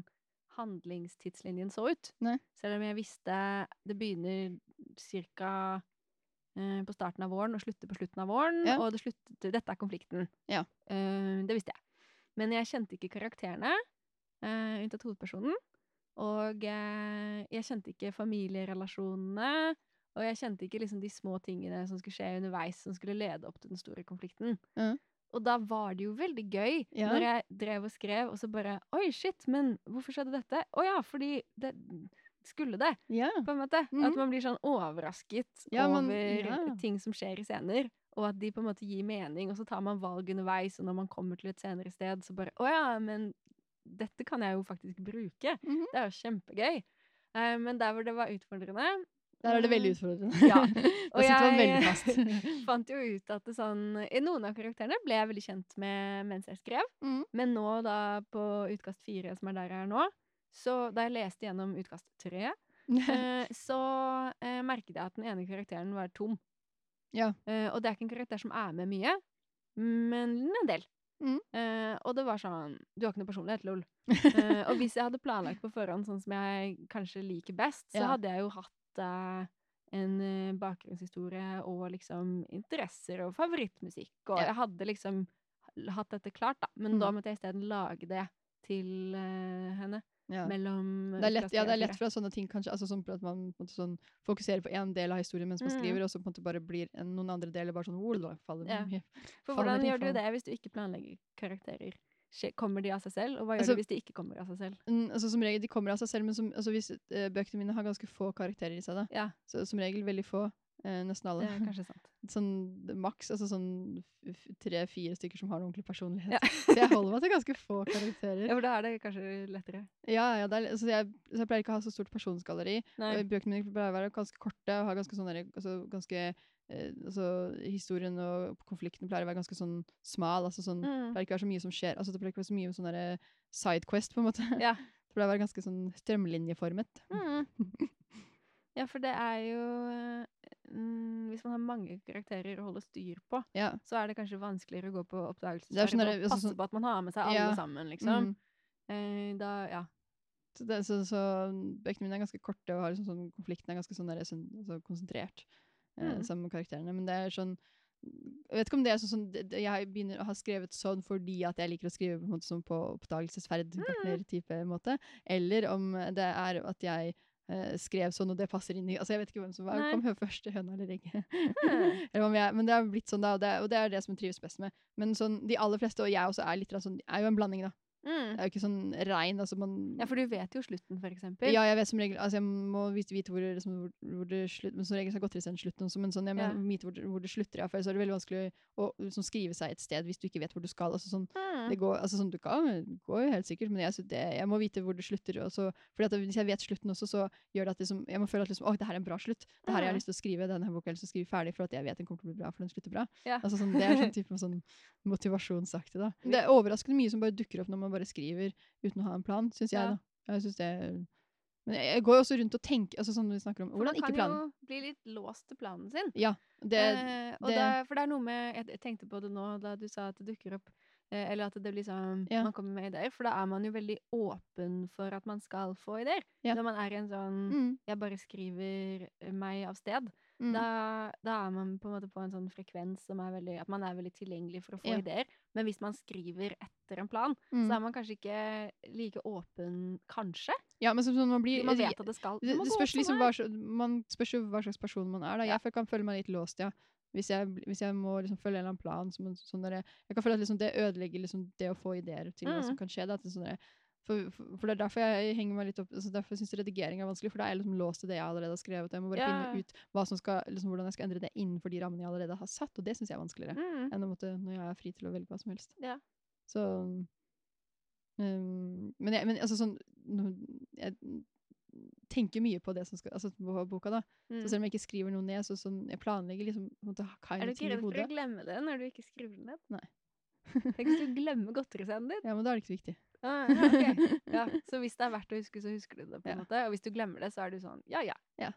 handlingstidslinjen så ut. Nei. Selv om jeg visste det begynner cirka eh, på starten av våren og slutter på slutten av våren, Ja. og det slutter Dette er konflikten. Ja. Eh, det visste jeg. Men jeg kjente ikke karakterene, eh, unntatt hovedpersonen. Og eh, jeg kjente ikke familierelasjonene. Og jeg kjente ikke liksom de små tingene som skulle skje underveis, som skulle lede opp til den store konflikten. Ja. Og da var det jo veldig gøy Ja. når jeg drev og skrev, og så bare Oi, shit, men hvorfor skjedde dette? Å ja, fordi det skulle det, Ja. på en måte. At Mhm. man blir sånn overrasket Ja, over ja. ting som skjer i scener. Og at de på en måte gir mening, og så tar man valg underveis, og når man kommer til et senere sted, så bare Å ja, men dette kan jeg jo faktisk bruke. Mhm. Det er jo kjempegøy. Uh, men der hvor det var utfordrende Der er det veldig eh, utfordrende. Ja. Og jeg- fant jo ut at sånn noen av karakterene ble jeg veldig kjent med mens jeg skrev. Mm. Men nå, da, på utkast fire, som er der jeg er nå, så da jeg leste gjennom utkast tre, eh, så eh, merket jeg at den ene karakteren var tom. Ja. Eh, og det er ikke en karakter som er med mye, men en del. Mm. Eh, og det var sånn Du har ikke noe personlighet, lol. Eh, og hvis jeg hadde planlagt på forhånd sånn som jeg kanskje liker best, så Ja. hadde jeg jo hatt eh, en eh, bakgrunnshistorie og liksom interesser og favorittmusikk, og Ja. jeg hadde liksom hatt dette klart, da. Men da Mm. måtte jeg isteden lage det til uh, henne. Ja. Mellom Det er lett, ja, det er lett for at sånne ting kanskje, altså sånn at man på en måte sånn, fokuserer på én del av historien mens man Mm. skriver, og så på en måte bare blir en, noen andre deler bare sånn oh, da faller Ja. For hvordan gjør du det hvis du ikke planlegger karakterer? Kommer de av seg selv? Og hva gjør Altså- de hvis de ikke kommer av seg selv? Altså Som regel, de kommer av seg selv, men som, altså, hvis uh, bøkene mine har ganske få karakterer i seg, da. Ja, Så som regel veldig få. Eh, nesten alle. det er kanskje sant. Sånn maks, altså sånn tre-fire stykker som har en ordentlig personlighet. Ja. Så jeg holder meg til ganske få karakterer. Ja, for da er det kanskje lettere. Ja, ja, det er, altså jeg, så jeg pleier ikke å ha så stort personsgalleri. Bøkene mine pleier å være ganske korte og ha ganske sånn altså, ganske eh, altså, Historien og konflikten pleier å være ganske sånn smal. altså sånn, Det Mm. pleier ikke å være så mye som skjer. altså Det pleier ikke å være så mye sånn sidequest, på en måte. Ja. Det pleier å være ganske sånn strømlinjeformet. Mm. Ja, for det er jo eh, mm, Hvis man har mange karakterer å holde styr på, Ja. så er det kanskje vanskeligere å gå på er oppdagelsesferd sånn og altså passe sånn- på at man har med seg alle Ja. sammen, liksom. Mm. Eh, da, ja. Så, det, så, så bøkene mine er ganske korte, og har liksom sånn, konflikten er ganske sånn, der, sånn altså, konsentrert eh, Mm. sammen med karakterene. Men det er sånn Jeg vet ikke om det er sånn, sånn det, Jeg begynner å ha skrevet sånn fordi at jeg liker å skrive på, en måte, sånn på oppdagelsesferd, Mm. type måte, eller om det er at jeg eh, skrev sånn, og det passer inn i Altså, jeg vet ikke hvem som var, kom først, høna eller egget. Eller om jeg, men det er blitt sånn, da, og det, og det er det som jeg trives best med. Men sånn, de aller fleste, og jeg også, er litt sånn, er jo en blanding, da. Mm. Det er jo ikke sånn rein. altså man... Ja, for du vet jo slutten, for eksempel. Ja, jeg vet som regel Altså, jeg må vite, hvor, det, liksom, hvor, hvor det slutter Men som regel så har godteri sendt slutten også, men sånn, jeg Ja. må vite hvor, det- hvor det slutter. Ja, for ellers er det veldig vanskelig å liksom, skrive seg et sted hvis du ikke vet hvor du skal. Altså, sånn, Mm. det går, altså, sånn, du kan, det går jo helt sikkert, men jeg, det, jeg må vite hvor det slutter. Også, fordi at Hvis jeg vet slutten også, så gjør det at liksom, jeg må føle at liksom, å, det her er en bra slutt. Det her jeg har lyst til å skrive, denne boka, jeg har lyst til å skrive ferdig for at jeg vet den kommer til å bli bra, for den slutter bra. Ja. Altså, sånn, det er sånn type sånn motivasjonsaktig. da. Det er overraskende mye som bare dukker opp når man bare skriver uten å ha en plan, syns jeg. Da. Jeg synes det Men jeg, går jo også rundt og tenker altså sånn vi snakker om Hvordan man kan planen? jo bli litt låst til planen sin. Ja. Det, eh, det- da, for det er noe med Jeg tenkte på det nå da du sa at det dukker opp eh, Eller at det blir sånn Ja. Man kommer med ideer. For da er man jo veldig åpen for at man skal få ideer. Ja. Når man er i en sånn mm, Jeg bare skriver meg av sted. Mm, Da, da er man på en måte på en sånn frekvens som er veldig At man er veldig tilgjengelig for å få Ja. ideer. Men hvis man skriver etter en plan, mm. så er man kanskje ikke like åpen, kanskje. Ja, men som sånn man blir Man vet at det skal det, det spørs liksom hva, man spørs jo hva slags person man er. da. Jeg kan føle meg litt låst, ja. Hvis jeg, hvis jeg må liksom følge en eller annen plan. Som sånn der, jeg kan føle at liksom det ødelegger liksom det å få ideer til hva som Mm. kan skje. Da, at det sånn der, for, for, for det er derfor jeg henger meg litt opp altså Derfor syns redigering er vanskelig, for da er jeg liksom låst til det jeg allerede har skrevet. Jeg må bare yeah. finne ut skal, liksom, hvordan jeg skal endre det innenfor de rammene jeg allerede har satt. Og det syns jeg er vanskeligere Mm. enn måtte, når jeg er fri til å velge hva som helst. Yeah. Så um, men, jeg, men altså sånn Jeg tenker mye på det som skal Altså på boka, da. Mm. Så selv om jeg ikke skriver noe ned, så sånn Jeg planlegger liksom en Er du ikke redd for å glemme det når du ikke skriver det ned? Nei. Tenk hvis du glemmer godteriscenen din. Ja, men da er det ikke så viktig. Ah, ja, ok. ja, så hvis det er verdt å huske, så husker du det. på en Ja. måte. Og hvis du glemmer det, så er du sånn ja, ja. Ja.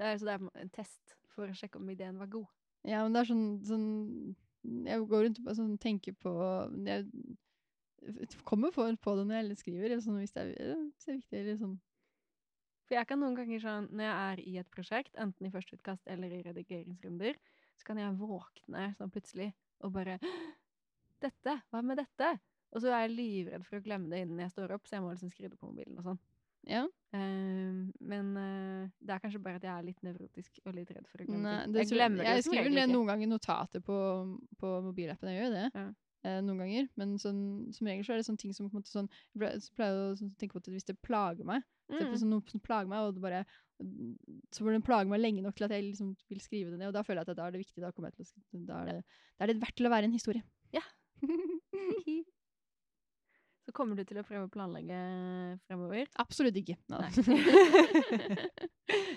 Det er, så det er en test for å sjekke om ideen var god. Ja, men det er sånn, sånn Jeg går rundt og sånn, tenker på Jeg kommer på, på det når jeg skriver, eller sånn, hvis det er, hvis det er viktig. Eller sånn. For jeg kan noen ganger sånn, når jeg er i et prosjekt, enten i førsteutkast eller i redigeringsrunder, så kan jeg våkne sånn plutselig og bare Dette! Hva med dette? Og så er jeg livredd for å glemme det innen jeg står opp, så jeg må liksom skrive det på mobilen og sånn. Ja. Uh, men uh, det er kanskje bare at jeg er litt nevrotisk og litt redd for å glemme Nei, det Jeg glemmer det jeg jo som skriver ned noen ganger notater på, på mobilappen. Jeg gjør det. Ja. Uh, noen ganger. Men sånn, som regel så er det sånne ting som på en måte sånn Jeg pleier jeg å sånn, tenke på at hvis det plager meg så Mm. sånn, Noe som plager meg, og det bare Så får den plage meg lenge nok til at jeg liksom vil skrive det ned. Og da føler jeg at da er det viktig. Da, kommer jeg til å, da, er, det, da er det verdt til å være en historie. Så kommer du til å prøve å planlegge fremover? Absolutt ikke. Nei.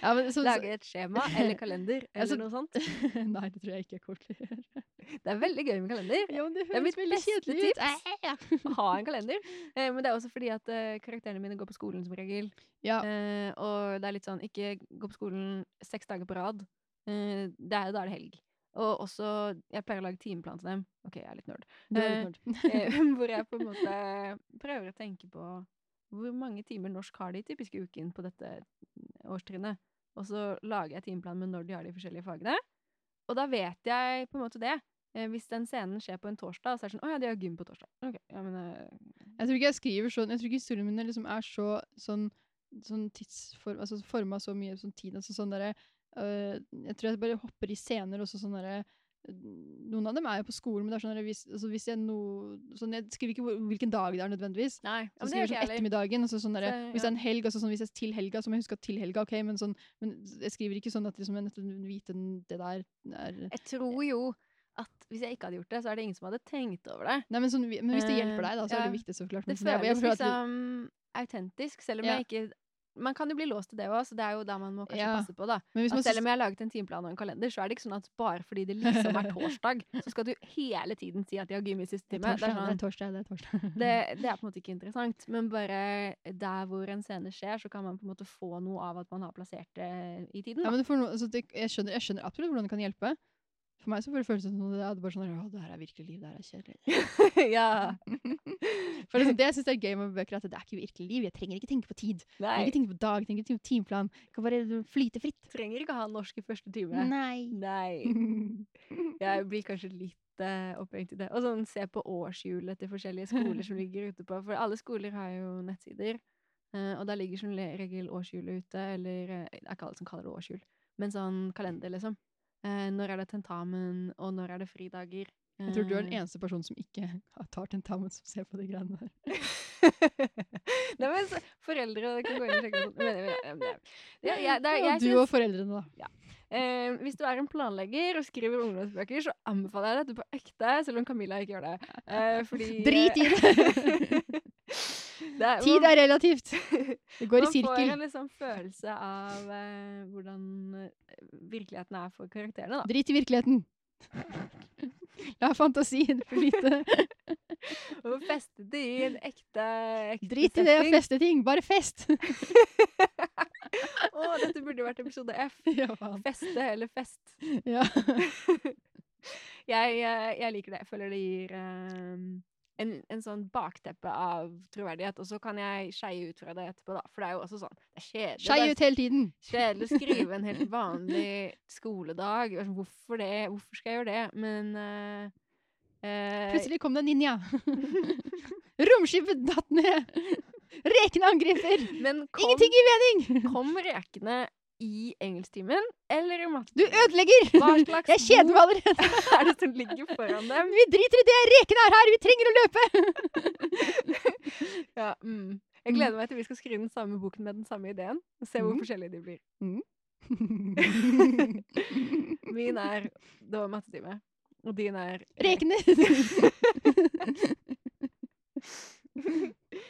Ja, men, så, Lage et skjema eller kalender Altså, noe sånt? Nei, det tror jeg ikke jeg kommer til å gjøre. Det er veldig gøy med kalender. Ja, men det er mitt beste tips. ut. ha en kalender. Eh, men det er også fordi at eh, karakterene mine går på skolen som regel. Ja, Eh, og det er litt sånn, ikke gå på skolen seks dager på rad. Eh, det er, da er det helg. Og også, jeg pleier å lage timeplan til dem. Ok, jeg er litt nerd. er eh, litt nerd. Eh, hvor jeg på en måte prøver å tenke på hvor mange timer norsk har de typiske uken på dette årstrinnet. Og så lager jeg timeplan med når de har de forskjellige fagene. Og da vet jeg på en måte det. Eh, hvis den scenen skjer på en torsdag, så er det sånn Å ja, de har gym på torsdag. Ok, ja, men uh... Jeg tror ikke jeg skriver sånn Jeg tror ikke historiene mine liksom er så sånn, sånn tidsform Altså forma så mye som tid. Altså sånn derre øh, Jeg tror jeg bare hopper i scener også sånn derre noen av dem er jo på skolen, men det er sånn hvis, altså hvis jeg no, sånn, Jeg skriver ikke hvor- hvilken dag det er nødvendigvis. Nei, Så skriver jeg sånn ettermiddagen, og så sånn der, Så, Hvis det er en helg, altså sånn, hvis jeg til helga, så må jeg huske at til helga, ok, men sånn Men jeg skriver ikke sånn at liksom, jeg er nødt vite det der er Jeg tror jo at hvis jeg ikke hadde gjort det, så er det ingen som hadde tenkt over det. Nei, men, sånn, men hvis det hjelper Eh, deg, da, så er ja. det viktig, så klart. Det Men jeg føles liksom autentisk, selv om Ja. jeg ikke Man kan jo bli låst til det òg, så det er jo da man må kanskje Ja. passe på, da. Selv om jeg har laget en timeplan og en kalender, så er det ikke sånn at bare fordi det liksom er torsdag, så skal du hele tiden si at de har gym i siste time. Det er, torsdag, det sånn, er torsdag, det er torsdag. det, det er på en måte ikke interessant. Men bare der hvor en scene skjer, så kan man på en måte få noe av at man har plassert det i tiden. Ja, men det altså, jeg, skjønner, jeg skjønner absolutt hvordan det kan hjelpe. For meg så får det som det er bare sånn Å, det her er virkelig liv, det her er kjedelig. ja. For liksom, det jeg syns er gøy med bøker, er at det er ikke virkelig liv. Jeg trenger ikke tenke på tid. Jeg trenger ikke tenke på dag, jeg trenger ikke tenke på timeplan. Jeg kan bare flyte fritt. Trenger ikke ha norsk i første time. Nei. Nei. Jeg blir kanskje litt eh, opphengt i det. Og sånn se på årshjulet til forskjellige skoler som ligger ute på. For alle skoler har jo nettsider. eh, og der ligger som regel årshjulet ute, eller eh, Det er ikke alle som kaller det årshjul, men sånn kalender, liksom. Eh, når er det tentamen, og når er det fridager? Jeg tror du er den Eh, eneste personen som ikke tar tentamen som ser på de greiene der. Nei, men så, foreldre kan gå inn og sjekke men, ja, jeg, det er, jeg du og foreldrene, da. Eh, hvis du er en planlegger og skriver ungdomsbøker, så anbefaler jeg dette på ekte, selv om Camilla ikke gjør det. Eh, fordi Drit i det! det er, Tid er relativt. Det går i sirkel. Man får en liksom følelse av eh, hvordan eh, virkeligheten er for karakterene, da. Drit i virkeligheten. La fantasien flyte. Og feste det i en ekte, ekte Drit i det å feste ting, bare fest! Å, dette burde vært episode F. ja. Feste eller fest. Ja. jeg, eh, jeg liker det. Jeg føler det gir eh, en, en sånn bakteppe av troverdighet. Og så kan jeg skeie ut fra det etterpå, da. For det er jo også sånn Det er kjedelig. Skeie ut hele tiden. Kjedelig å skrive en helt vanlig skoledag. Altså, Hvorfor det? Hvorfor skal jeg gjøre det? Men uh, uh, Plutselig kom det en ninja. Romskipet datt ned. Rekene angriper. Men kom, Ingenting gir mening. kom rekene i engelsktimen eller i mattetimen. Du ødelegger. Jeg kjeder meg allerede. er det som ligger foran dem? Vi driter i det. Rekene er her. Vi trenger å løpe. Ja, mm. Jeg gleder meg til vi skal skrive den samme boken med den samme ideen. Og se hvor Mm. forskjellige de blir. Min er Det var mattetime. Og din er Rekene.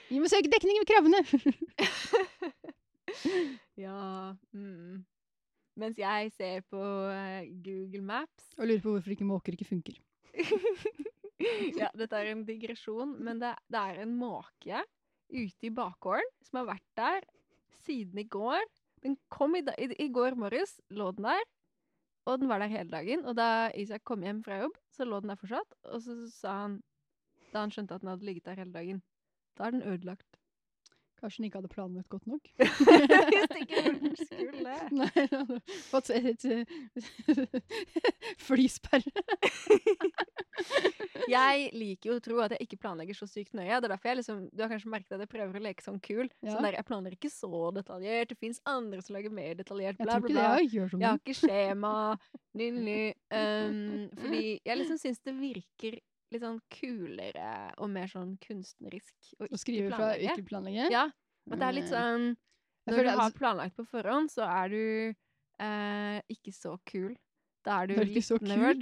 Vi må søke dekning med krabbene. Ja mm. Mens jeg ser på eh, Google Maps Og lurer på hvorfor ikke måker ikke funker. Ja, dette er en digresjon, men det, det er en måke ute i bakgården som har vært der siden i går. Den kom i, da, i, i går morges, lå den der, og den var der hele dagen. Og da Isak kom hjem fra jobb, så lå den der fortsatt, og så sa han, da han skjønte at den hadde ligget der hele dagen, da er den ødelagt. Kanskje den ikke hadde planlagt godt nok. Hvis ikke hun skulle. Nei, den hadde fått et, et flysperre. Jeg liker jo å tro at jeg ikke planlegger så sykt nøye. Det er derfor jeg liksom, Du har kanskje merket at jeg prøver å leke sånn kul. Ja. Sånn der, Jeg planlegger ikke så detaljert. Det fins andre som lager mer detaljert. Bla, bla, bla. jeg sånn. Jeg har ikke skjema. Ny, ny. Um, fordi jeg liksom syns det virker litt sånn kulere og mer sånn kunstnerisk å Å ikke skrive fra ikke planlegge. Ja. At det er litt Mm. sånn Når du har altså- planlagt på forhånd, så er du eh, ikke så kul. Da er du Du litt nerd.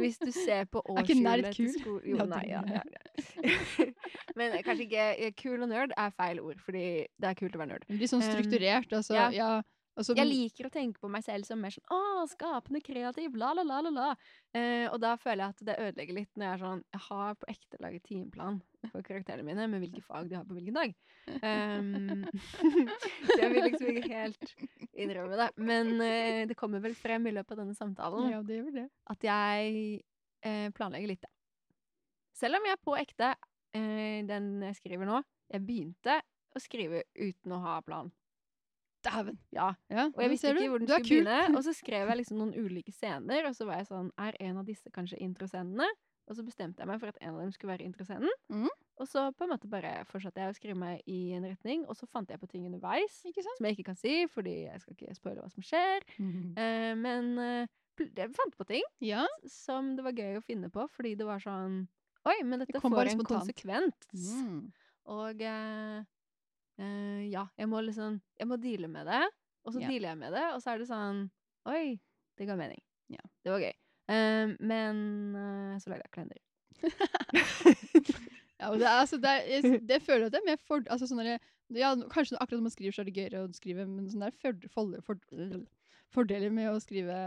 Hvis du ser på årshjulet til kul? Jo, nei, ja, ja, ja. Men kanskje ikke eh, Kul og nerd er feil ord, fordi det er kult å være nerd. Blir sånn strukturert. Altså, ja. Altså, Jeg liker å tenke på meg selv som mer sånn Å, skapende, kreativ, la, la, la, la, la. Eh, og da føler jeg at det ødelegger litt når jeg er sånn Jeg har på ekte laget timeplan for karakterene mine med hvilke fag de har på hvilken dag. Um, så jeg vil liksom ikke helt innrømme det. Men eh, det kommer vel frem i løpet av denne samtalen Ja, det det. at jeg eh, planlegger litt, ja. Selv om jeg på ekte, eh, den jeg skriver nå Jeg begynte å skrive uten å ha plan. Dæven. Ja, Ja, og jeg visste ikke hvor den skulle begynne. Og så skrev jeg liksom noen ulike scener, og så var jeg sånn Er en av disse kanskje introscenene? Og så bestemte jeg meg for at en av dem skulle være introscenen. Mm. Og så på en måte bare fortsatte jeg å skrive meg i en retning, og så fant jeg på ting underveis som jeg ikke kan si, fordi jeg skal ikke spoile hva som skjer. Eh, men eh, jeg fant på ting Ja. som det var gøy å finne på, fordi det var sånn Oi, men dette kom får en konsekvens. Mm. Og eh, eh, ja, jeg må liksom Jeg må deale med det, og så Ja. dealer jeg med det, og så er det sånn Oi, det ga mening. Ja. Det var gøy. Uh, men uh, så lagde jeg kalender. Ja, det, er, altså, det, er, jeg, det føler jeg at det er mer for, altså, sånn der, ja, Kanskje akkurat når man skriver, så er det gøyere å skrive, men sånn der for, for, for, fordeler med å skrive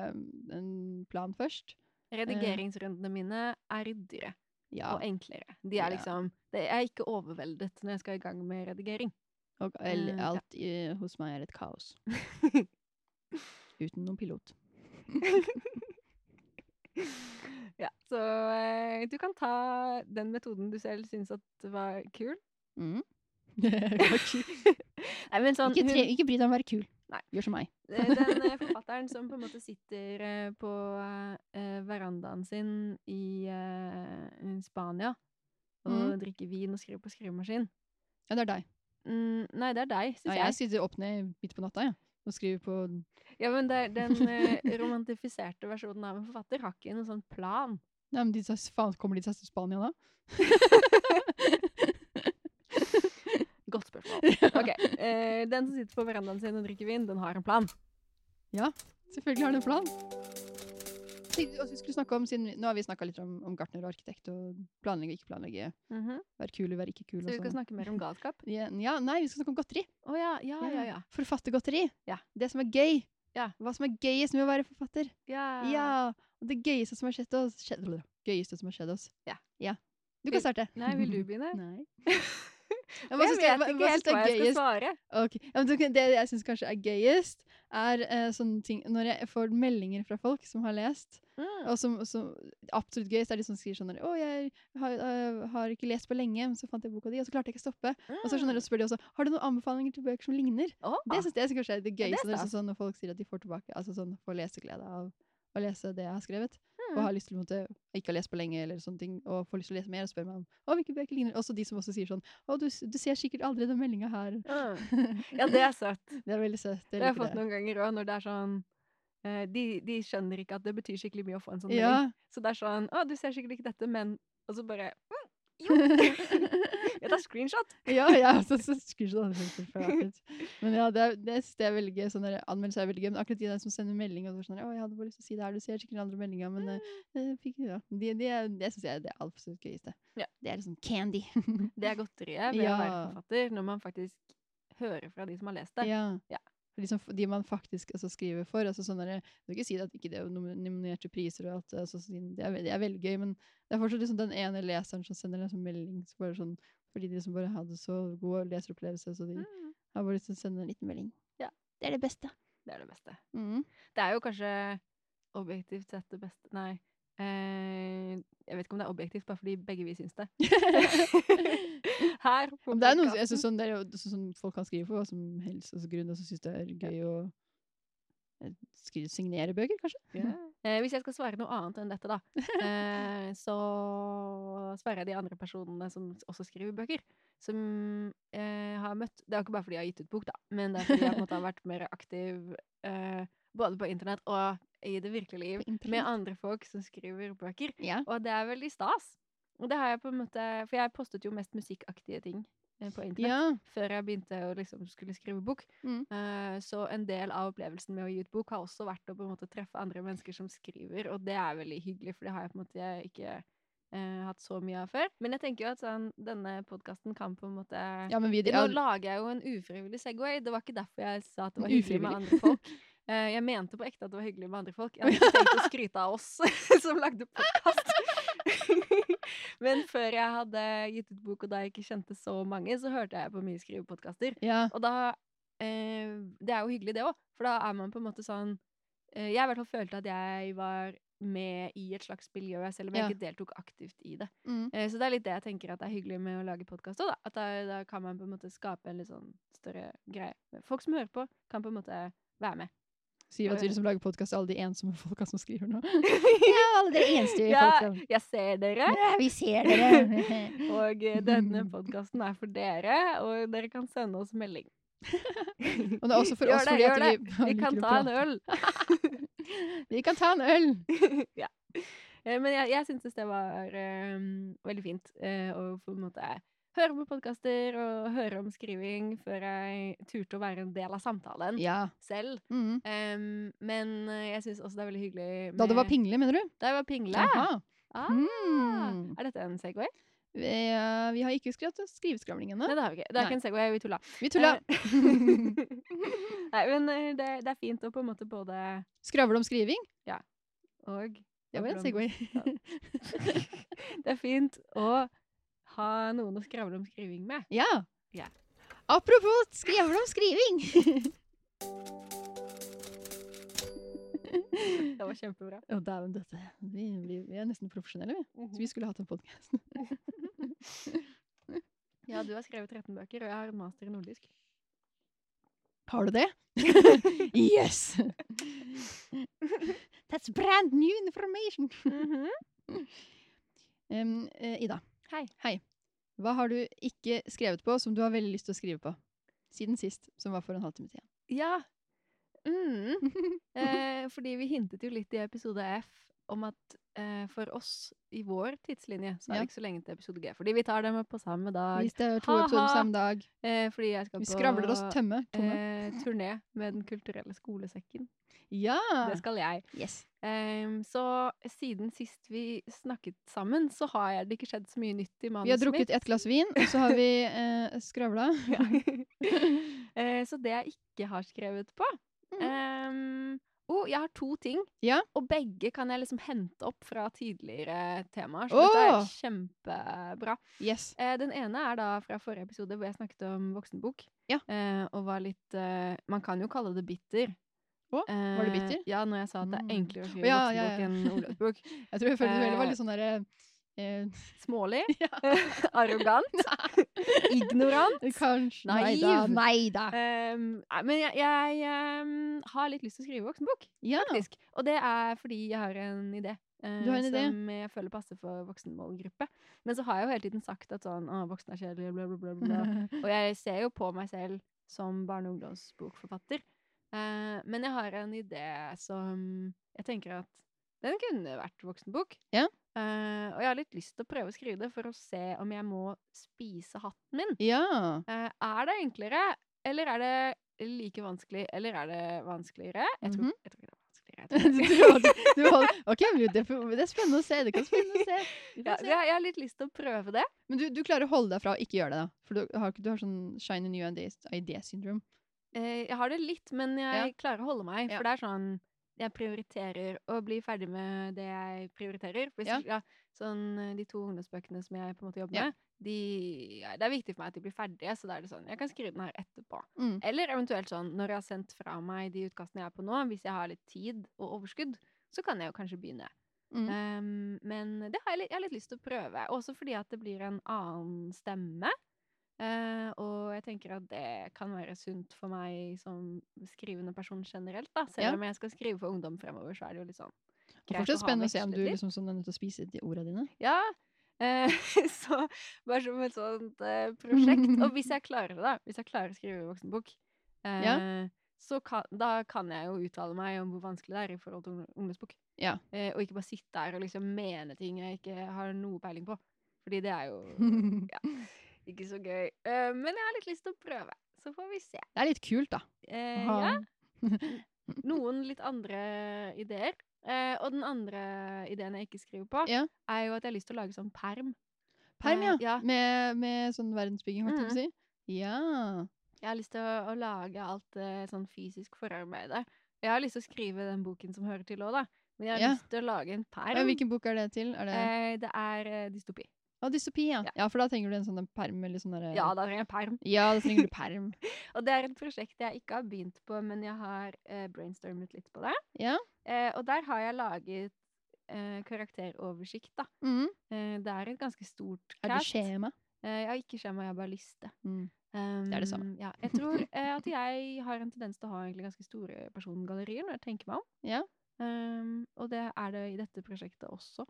en plan først. Redigeringsrundene mine er ryddigere Ja. og enklere. De er liksom det, Jeg er ikke overveldet når jeg skal i gang med redigering. Og el- Eh, ja. alt i, hos meg er et kaos. Uten noen pilot. ja, så eh, du kan ta den metoden du selv syns at var kul. Mm. Nei, men sånn ikke, tre, hun- ikke bry deg om å være kul. Nei. Gjør som meg. Eh, Den eh, forfatteren som på en måte sitter eh, på eh, verandaen sin i eh, Spania og Mm. drikker vin og skriver på skrivemaskin. Ja, det er deg. Mm, nei, det er deg, Ja, syns jeg jeg. sitter opp ned midt på natta ja. og skriver på Ja, men det, er den eh, romantifiserte versjonen av en forfatter har ikke noen sånn plan. Nei, men de, sa, faen, Kommer de seg til Spania da? Godt spørsmål. Ok, eh, Den som sitter på verandaen sin og drikker vin, den har en plan. Ja, Selvfølgelig har den en plan. Tenkte også vi skulle snakke om, siden, Nå har vi snakka litt om, om gartner og arkitekt og planlegge og ikke planlegge. Mhm. Være kul og være ikke kul. Så vi skal sånn. snakke mer om galskap? Ja, ja, nei, vi skal snakke om godteri. Å ja, ja, ja. ja. Forfattergodteri. Ja. Det som er gøy. Ja. Hva som er gøyest med å være forfatter. Ja. Ja, og det gøyeste som har skjedd oss skjedd, Gøyeste som har skjedd oss. Ja. ja. Du kan starte. Nei, vil du begynne? Nei. Jeg, Jeg vet ikke hva helt hva jeg skal svare. Ok, ja, men Det jeg syns kanskje er gøyest, er uh, sånne ting Når jeg får meldinger fra folk som har lest, Mm. og som, som absolutt gøyest er de som skriver sånn 'Å, jeg har, uh, har ikke lest på lenge, men så fant jeg boka di, og så klarte jeg ikke å stoppe.' Og så, sånn, så spør de også 'Har du noen anbefalinger til bøker som ligner?' Oh. Det syns jeg kanskje er det gøyeste. det er stas. sånn når folk sier at de får tilbake Altså sånn får leseglede av å lese det jeg har skrevet. Mm. Og har lyst til å ikke ha lest på lenge, eller sånne ting, og får lyst til å lese mer, og spør meg om å, hvilke bøker ligner. Også de som også sier sånn 'Å, du, du ser sikkert aldri den meldinga her'. Mm. Ja, det er søtt. Det er veldig søtt. Det det har jeg fått det. noen ganger òg, når det er sånn de, de skjønner ikke at det betyr skikkelig mye å få en sånn melding. Så det er sånn 'Å, du ser sikkert ikke dette, men' Og så bare mm, Jo! Jeg tar screenshot. ja, ja, så, så screenshot. Men ja, det, er, det, jeg er veldig gøy. Sånn der, anmeldelse er veldig gøy. Men akkurat de der som sender melding og sånn 'Å, jeg hadde bare lyst til å si det her, du ser sikkert andre meldinger', men uh, jeg fikk, ja. De, de, det syns jeg er det absolutt gøyeste. Ja. Det er liksom candy. Det er godteriet ved å være forfatter, når man faktisk hører fra de som har lest det. ja. Ja. For de, som, de man faktisk altså, skriver for. altså sånn der, Jeg vil ikke si at ikke det er nominerte priser, og alt, altså, det, er, det er veldig gøy, men det er fortsatt liksom den ene leseren som sender en sånn melding så bare sånn, fordi de som bare hadde så god leseropplevelse, så de Mm, har bare lyst til å sende en liten melding. Ja. Det er det beste. det er det beste. Mm. Det er jo kanskje objektivt sett det beste Nei. Eh, jeg vet ikke om det er objektivt, bare fordi begge vi syns det. Her på det er noe, jeg sånn, det er jo så- sånn folk kan skrive for hva som helst, altså grunn, og så syns det er gøy å eh, skrive, signere bøker, kanskje? Yeah. Eh, hvis jeg skal svare noe annet enn dette, da, eh, så svarer jeg de andre personene som også skriver bøker. Som eh, har møtt Det er jo ikke bare fordi jeg har gitt ut bok, da, men det er fordi jeg på en måte har vært mer aktiv eh, både på internett og i det virkelige liv med andre folk som skriver bøker. Ja. Og det er veldig stas. Og det har jeg på en måte For jeg postet jo mest musikkaktige ting eh, på internett Ja. før jeg begynte å liksom skulle skrive bok. Mm. Uh, så en del av opplevelsen med å gi ut bok har også vært å på en måte treffe andre mennesker som skriver, og det er veldig hyggelig, for det har jeg på en måte ikke Uh, hatt så mye av før. Men jeg tenker jo at sånn, denne podkasten kan på en måte ja, men vi Nå lager jeg jo en ufrivillig Segway. Det var ikke derfor jeg sa at det var hyggelig med andre folk. Eh, jeg mente på ekte at det var hyggelig med andre folk. Jeg hadde tenkt å skryte av oss som lagde podkast. Men før jeg hadde gitt ut bok, og da jeg ikke kjente så mange, så hørte jeg på mye skrivepodkaster. ja. Og da eh, Det er jo hyggelig, det òg, for da er man på en måte sånn eh, Jeg i hvert fall følte at jeg var med i et slags miljø, selv om jeg Ja. ikke deltok aktivt i det. Mm. Eh, så det er litt det jeg tenker at er hyggelig med å lage podkast òg, da. At da, da kan man på en måte skape en litt sånn større greie. Folk som hører på, kan på en måte være med. Sier at vi liksom lager podkast er alle de ensomme folka som skriver nå. ja, alle dere eneste Ja. folka. Jeg ser dere, Ja, vi ser dere. og eh, denne podkasten er for dere, og dere kan sende oss melding. Og det er også for Gjør oss det, fordi at det. vi, Vi kan ta en øl. Vi kan ta en øl. ja. Eh, Men jeg, jeg syntes det var um, veldig fint uh, å på en måte høre på podkaster og høre om skriving før jeg turte å være en del av samtalen Ja. selv. Mm. Um, men eh, jeg syns også det er veldig hyggelig Da det var med- pingle, mener du? Da jeg var pingle. Aha. Ah, Mm. Er dette en Segway? Vi, uh, vi har ikke skrevet skriveskravling ennå. Nei, det har vi ikke. Det er Nei. ikke en Segway, vi tulla. Vi tulla. Eh, Nei, men eh, det, det er fint å på en måte både Skravle om skriving? og Det var en Segway. Det er fint å ha noen å skravle om skriving med. ja. Ja. Apropos skravle om skriving! Det var kjempebra. Å, dæven døtte. Vi, vi, vi er nesten profesjonelle, vi. Så vi skulle hatt en podkast. Ja, du har skrevet 13 bøker, og jeg har en master i nordisk. Har du det? yes! That's brand new information! Em, eh, Ida. Hei. Hva har du ikke skrevet på som du har veldig lyst til å skrive på? Siden sist, som var for en halvtime siden. Ja. Mm. Eh, fordi vi hintet jo litt i episode F om at eh, for oss i vår tidslinje så er Ja. det ikke så lenge til episode G. Fordi vi tar dem på samme dag. Hvis det er to Ha-ha. episoder samme dag. Eh, fordi jeg skal Vi på skravler oss tømme. Eh, turné med Den kulturelle skolesekken. Ja! Det skal jeg. Yes. Um, så siden sist vi snakket sammen, så har jeg det ikke skjedd så mye nytt i manuset mitt. Vi har drukket ett glass vin, og så har vi eh, skravla. Ja. Eh, så det jeg ikke har skrevet på Mm. Oh, jeg har to ting, Ja. og begge kan jeg liksom hente opp fra tidligere temaer. Så dette er kjempebra. Yes. Eh, den ene er da fra forrige episode hvor jeg snakket om voksenbok. Ja. Eh, og var litt eh, Man kan jo kalle det bitter. Å, var det Eh, bitter? Ja, når jeg sa at det er Mm. enklere å skrive mm. voksenbok ja, enn ungdomsbok. Jeg tror jeg følte det var Eh, litt sånn derre eh, Smålig. Arrogant. Ignorant. Kanskje Naiv. Nei da. Nei, men jeg, jeg um, har litt lyst til å skrive voksenbok, Ja. faktisk. Og det er fordi jeg har en idé. eh, Du har en idé? Som jeg føler passer for voksenmålgruppe. Men så har jeg jo hele tiden sagt at sånn, å, voksne er kjedelige, bla, bla, bla, bla. Og jeg ser jo på meg selv som barne- og ungdomsbokforfatter. Uh, men jeg har en idé som jeg tenker at den kunne vært voksenbok. Ja. Eh, og jeg har litt lyst til å prøve å skrive det for å se om jeg må spise hatten min. ja. Uh, er det enklere, eller er det like vanskelig, eller er det vanskeligere? Jeg tror, Mhm. jeg tror ikke det er vanskeligere. Du, du, holder- ok, det, det er spennende å se. Det kan være spennende å se. Ja, se. jeg, har litt lyst til å prøve det. Men du, du klarer å holde deg fra å ikke gjøre det, da? For du har, du har sånn shiny new idea syndrome. Uh, jeg har det litt, men jeg Ja. klarer å holde meg. For det er sånn Jeg prioriterer å bli ferdig med det jeg prioriterer. Hvis, Ja. ja. sånn eh, De to ungdomsbøkene som jeg på en måte jobber Ja. med, de, ja, det er viktig for meg at de blir ferdige. Så da er det sånn Jeg kan skrive den her etterpå. Mm. Eller eventuelt sånn når jeg har sendt fra meg de utkastene jeg er på nå, hvis jeg har litt tid og overskudd, så kan jeg jo kanskje begynne. Mm. Um, men det har jeg, jeg har litt lyst til å prøve. Også fordi at det blir en annen stemme. Eh, og jeg tenker at det kan være sunt for meg som skrivende person generelt. da. Selv Ja. om jeg skal skrive for ungdom fremover, så er det jo litt sånn Det greit fortsatt spennende å se om du liksom sånn er nødt til å spise de ordene dine. Ja. Uh, så bare som et sånt uh, prosjekt. Og hvis jeg klarer det, da, hvis jeg klarer å skrive voksenbok, ja. så kan, da kan jeg jo uttale meg om hvor vanskelig det er i forhold til ungdomsbok. Ja. Eh, og ikke bare sitte der og liksom mene ting jeg ikke har noe peiling på. Fordi det er jo ja, ikke så gøy. Uh, men jeg har litt lyst til å prøve. Så får vi se. Det er litt kult, da. Uh, ja. Noen litt andre ideer. Uh, og den andre ideen jeg ikke skriver på, Ja. er jo at jeg har lyst til å lage sånn perm. Perm, ja. Ja. Med, med sånn verdensbygging, holdt jeg på å si. Ja. Jeg har lyst til å, å lage alt sånn fysisk forarbeide. Jeg har lyst til å skrive den boken som hører til òg, da. Men jeg har Ja. lyst til å lage en perm. Ja, Hvilken bok er det til? Er det eh, det er dystopi. Å, dystopi, ja. ja. ja. For da trenger du en sånn perm eller sånn derre Ja, da trenger jeg perm. Ja, da trenger du perm. Og det er et prosjekt jeg ikke har begynt på, men jeg har eh, brainstormet litt på det. Ja. Eh, og der har jeg laget eh, karakteroversikt, da. Mm. Eh, det er et ganske stort Er det skjema? Eh, jeg har ikke skjema, jeg har bare liste. Mm. Um, er det samme. Ja, jeg tror eh, at jeg har en tendens til å ha egentlig ganske store persongallerier når jeg tenker meg om. Ja. Um, og det er det i dette prosjektet også.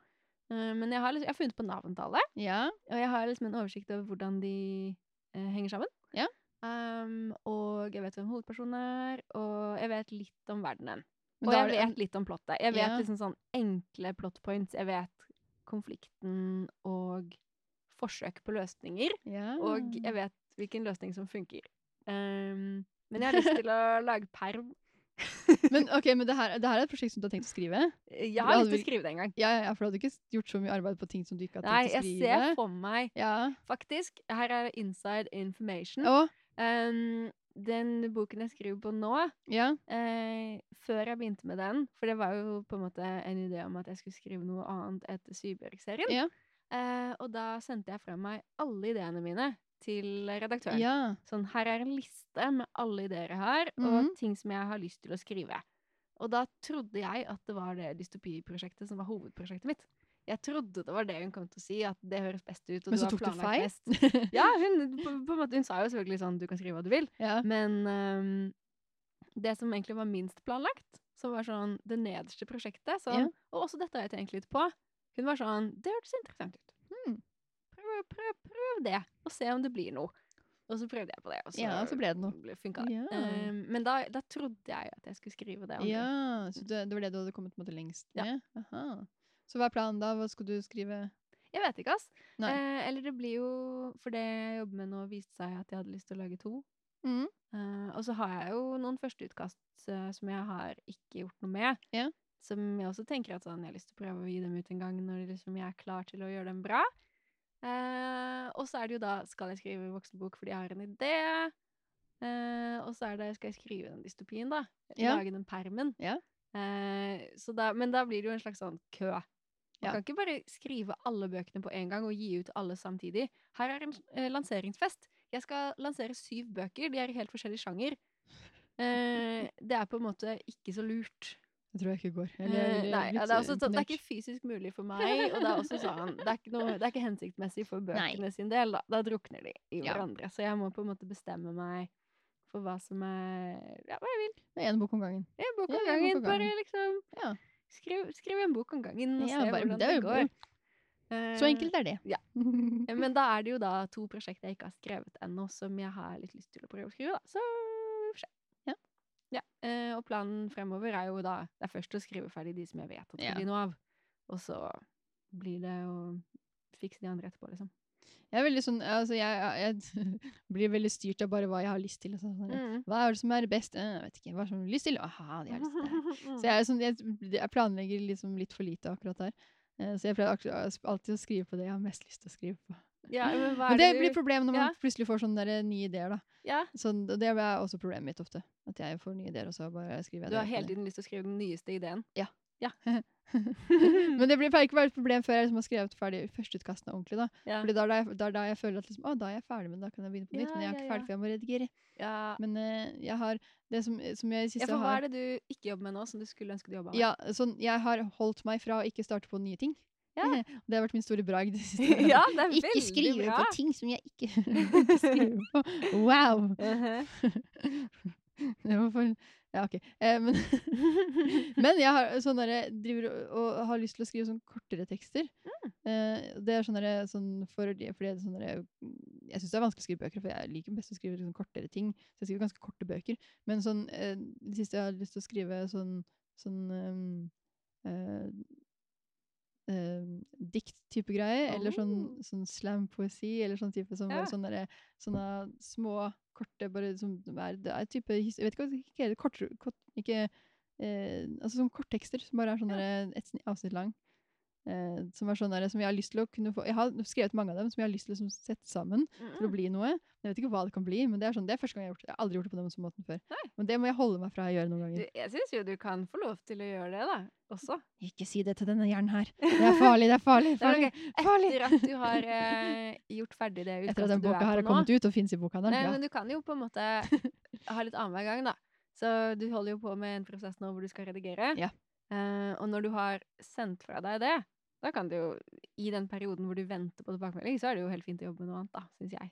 Uh, men jeg har, liksom, jeg har funnet på navn til alle, Ja. og jeg har liksom en oversikt over hvordan de eh, henger sammen. Ja. Um, og jeg vet hvem hovedpersonen er, og jeg vet litt om verdenen. Og jeg en- vet litt om plottet. Jeg vet Ja. liksom sånn enkle plot points. Jeg vet konflikten og forsøk på løsninger. Og jeg vet hvilken løsning som funker. Um, men jeg har lyst til å lage perm. Men ok, men det her, det her er et prosjekt som du har tenkt å skrive? Jeg har lyst til å skrive det en gang. Ja, ja, ja, for du hadde ikke gjort så mye arbeid på ting som du ikke har Nei, tenkt å jeg ser for meg Ja. Faktisk, her er inside information. Oh. Um, den boken jeg skriver på nå, ja. eh, før jeg begynte med den For det var jo på en måte en idé om at jeg skulle skrive noe annet etter Sybjørg-serien. Ja. Eh, og da sendte jeg fra meg alle ideene mine til redaktøren. ja. Sånn, her er en liste med alle ideer jeg har, og Mhm. ting som jeg har lyst til å skrive. Og da trodde jeg at det var det dystopiprosjektet som var hovedprosjektet mitt. Jeg trodde det var det hun kom til å si, at det høres best ut, Men så tok du feil? best. Ja, hun, på, på måte, hun sa jo selvfølgelig sånn, du kan skrive hva du vil, ja. men um, det som egentlig var minst planlagt, som var sånn det nederste prosjektet, sånn, Ja. og også dette har jeg tenkt litt på, hun var sånn, det hørtes interessant ut. Prøv, prøv, prøv det, og se om det blir noe. Og så prøvde jeg på det, og så, Ja, så ble det noe. funka det. Ja. Um, men da, da trodde jeg at jeg skulle skrive det. andre. Ja, så det, det var det du hadde kommet måte lengst Ja. med? Aha. Så hva er planen da? Hva skal du skrive? Jeg vet ikke, ass. Eh, eller det blir jo For det jeg jobber med nå, viste seg at jeg hadde lyst til å lage to. Mm. Uh, og så har jeg jo noen førsteutkast uh, som jeg har ikke gjort noe med. Yeah. Som jeg også tenker at sånn, jeg har lyst til å prøve å gi dem ut en gang når liksom jeg er klar til å gjøre dem bra. Eh, og så er det jo da skal jeg skrive voksenbok fordi jeg har en idé. Eh, og så er det skal jeg skrive den dystopien, da. Ja. Lage den permen. Ja. Eh, så da, men da blir det jo en slags sånn kø. Man Ja. kan ikke bare skrive alle bøkene på en gang og gi ut alle samtidig. Her er en eh, lanseringsfest. Jeg skal lansere syv bøker. De er i helt forskjellig sjanger. Eh, det er på en måte ikke så lurt. Det tror jeg ikke går. Eh, Eller, eller nei, litt ja, det, er også, sånn- det er ikke fysisk mulig for meg, og det er også sånn Det er ikke, noe, det er ikke hensiktsmessig for bøkene sin del. Da, da drukner de i Ja. hverandre. Så jeg må på en måte bestemme meg for hva som er Ja, hva jeg vil. Det er en bok om gangen. Én bok om en gangen. Bare liksom Ja. skriv, skriv en bok om gangen og Ja, se bare- hvordan det går. Så enkelt er det. ja. Eh, Men da er det jo da to prosjekter jeg ikke har skrevet ennå, som jeg har litt lyst til å prøve å skrive, da. Så vi får se. Ja. Ja, eh, og planen fremover er jo da Det er først å skrive ferdig de som jeg vet at det blir noe av. Og så blir det å fikse de andre etterpå, liksom. Jeg er veldig sånn, altså jeg, jeg blir veldig styrt av bare hva jeg har lyst til. sånn, Mm. Hva er det som er best? Eh, Jeg vet ikke. Hva er det som har lyst til? Aha, det har lyst til. Så jeg, er sånn, jeg, jeg planlegger liksom litt for lite akkurat der. Eh, Så jeg pleier alltid å skrive på det jeg har mest lyst til å skrive på. Ja, men Men det, det blir problemet når man ja. plutselig får sånne der nye ideer. da. Ja, Så det er også problemet mitt ofte. At jeg får nye ideer, og så bare skriver jeg du har hele tiden lyst til å skrive den nyeste ideen. Ja. Ja. Men det blir, ikke være et problem før jeg liksom har skrevet ferdig førsteutkastene ordentlig. da. ja. Fordi da er det da, da jeg føler at liksom, å, da er jeg ferdig, men da kan jeg begynne på nytt. Ja, Men jeg er ikke ferdig for jeg må redigere. ja. Men uh, jeg har det som, som jeg siste for hva har er det du ikke jobber med nå, som du skulle ønske du jobba med? ja, sånn, Jeg har holdt meg fra å ikke starte på nye ting. Ja. det har vært min store bragd. ja, ikke skrive bra. på ting som jeg ikke skriver på. Wow! Mhm. Det var for, ja, ok. Eh, men, men jeg har, sånn der, driver og, og har lyst til å skrive sånn kortere tekster. Mm. Eh, det er sånn der, sånn for, fordi det sånn der, Jeg syns det er vanskelig å skrive bøker, for jeg liker best å skrive sånn kortere ting. Så jeg skriver ganske korte bøker. Men sånn, eh, det siste jeg har lyst til å skrive sånn, sånn um, eh, eh, dikt-type greie, eller sånn, Oh. sånn slam-poesi, eller sånn type som Ja. sånne, sånne små, korte bare som er, Det er type Jeg vet ikke hva det heter. Kort, kort, ikke eh, Altså sånn korttekster som bare er sånn ja. et avsnitt lang. Eh, som er sånn som jeg har lyst til å kunne få Jeg har skrevet mange av dem som jeg har lyst til å liksom sette sammen til å bli noe. Jeg vet ikke hva det kan bli, men det er sånn, det er første gang jeg har gjort det. Jeg har aldri gjort det på den måten før. Nei. Men det må jeg holde meg fra å gjøre noen Du, ganger. jeg syns jo du kan få lov til å gjøre det, da. Også. Ikke si det til denne hjernen her. Det er farlig, det er farlig. Det er farlig. farlig. Etter at du har eh, gjort ferdig det Etter at utkastet den boka her er har kommet ut og finnes i bokhandelen. Ja. men du kan jo på en måte ha litt annenhver gang, da. Så du holder jo på med en prosess nå hvor du skal redigere. Ja. Eh, og når du har sendt fra deg det, da kan du jo I den perioden hvor du venter på tilbakemelding, så er det jo helt fint å jobbe med noe annet, da, syns jeg.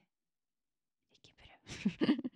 Ikke prøv.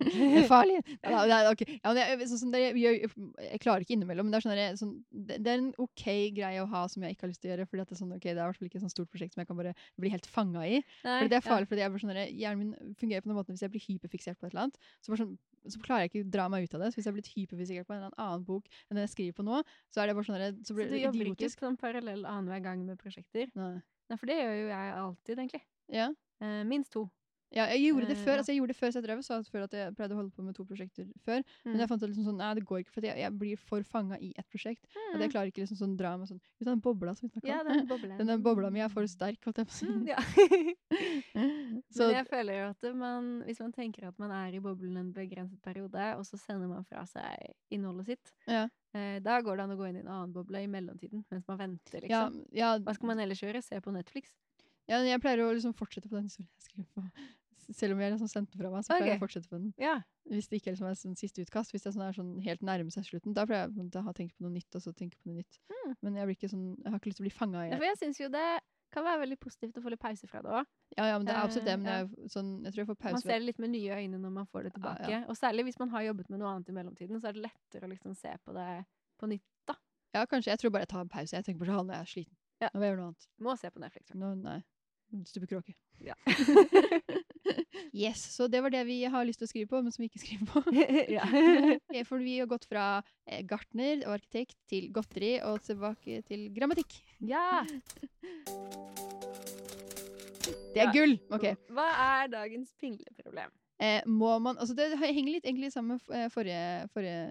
det er farlig. Ja, det er, okay. ja, men jeg, sånn, det, jeg, jeg klarer ikke innimellom, men det er, sånn, sånn, det, det er en ok greie å ha som jeg ikke har lyst til å gjøre. fordi at det er sånn, ok, det er i hvert fall ikke et sånt stort prosjekt som jeg kan bare bli helt fanga i. Nei, Fordi det er ja. farlig, fordi jeg sånn, hjernen min fungerer på den måten hvis jeg blir hyperfiksert på et eller annet, så, bare sånn, så klarer jeg ikke å dra meg ut av det. Så hvis jeg har blitt hyperfysikert på en eller annen bok enn den jeg skriver på nå, så er det bare sånn så Så du jobber ikke sånn parallell annenhver gang med prosjekter? Nei. Nei, for det gjør jo jeg alltid, egentlig. Ja. Eh, minst to. Ja, jeg gjorde det Eh, før. altså jeg gjorde det før så jeg drev og sa før at jeg pleide å holde på med to prosjekter før. Men Mm. jeg fant ut liksom sånn, nei, det går ikke, for jeg, jeg blir for fanga i ett prosjekt. At jeg Mm. klarer ikke liksom sånn dra meg sånn ut av den bobla som vi snakka Ja, om. den boblen. den bobla mi er for sterk, holdt jeg på å si. Mm, ja. Så Men jeg føler jo at man, hvis man tenker at man er i boblen en begrenset periode, og så sender man fra seg innholdet sitt, Ja. eh, da går det an å gå inn i en annen boble i mellomtiden, mens man venter, ja, liksom. ja, Hva skal man ellers gjøre? Se på Netflix? ja, jeg pleier å liksom fortsette på den historien jeg skriver på. Selv om jeg liksom sendte den fra meg, så pleier jeg å fortsette på den. Ja. Hvis det ikke liksom er sånn siste utkast, hvis det er sånn, er sånn helt nærme seg slutten, da pleier jeg å ha tenkt på noe nytt, og så tenke på noe nytt. Mm. Men jeg sånn, jeg har ikke lyst til å bli fanga i Ja, For jeg syns jo det kan være veldig positivt å få litt pause fra det òg. Ja, ja, men det er absolutt det, men Eh, jeg, er sånn, jeg tror jeg får Man pause. ser det litt med nye øyne når man får det tilbake. ja. Og særlig hvis man har jobbet med noe annet i mellomtiden, så er det lettere å liksom se på det på nytt. da. Ja, kanskje. Jeg tror bare jeg tar en pause. Jeg tenker på det når jeg er sliten. Ja. Nå vil jeg gjøre noe annet. Må se på Netflix. Nå, nei. Stupe kråke. Ja. Yes, så det var det vi har lyst til å skrive på, men som vi ikke skriver på. ja. Eh, For vi har gått fra eh, gartner og arkitekt til godteri og tilbake til grammatikk. ja. Det er gull! Ok. Hva er dagens pingleproblem? Eh, må man, altså det henger litt egentlig sammen med eh, forrige, forrige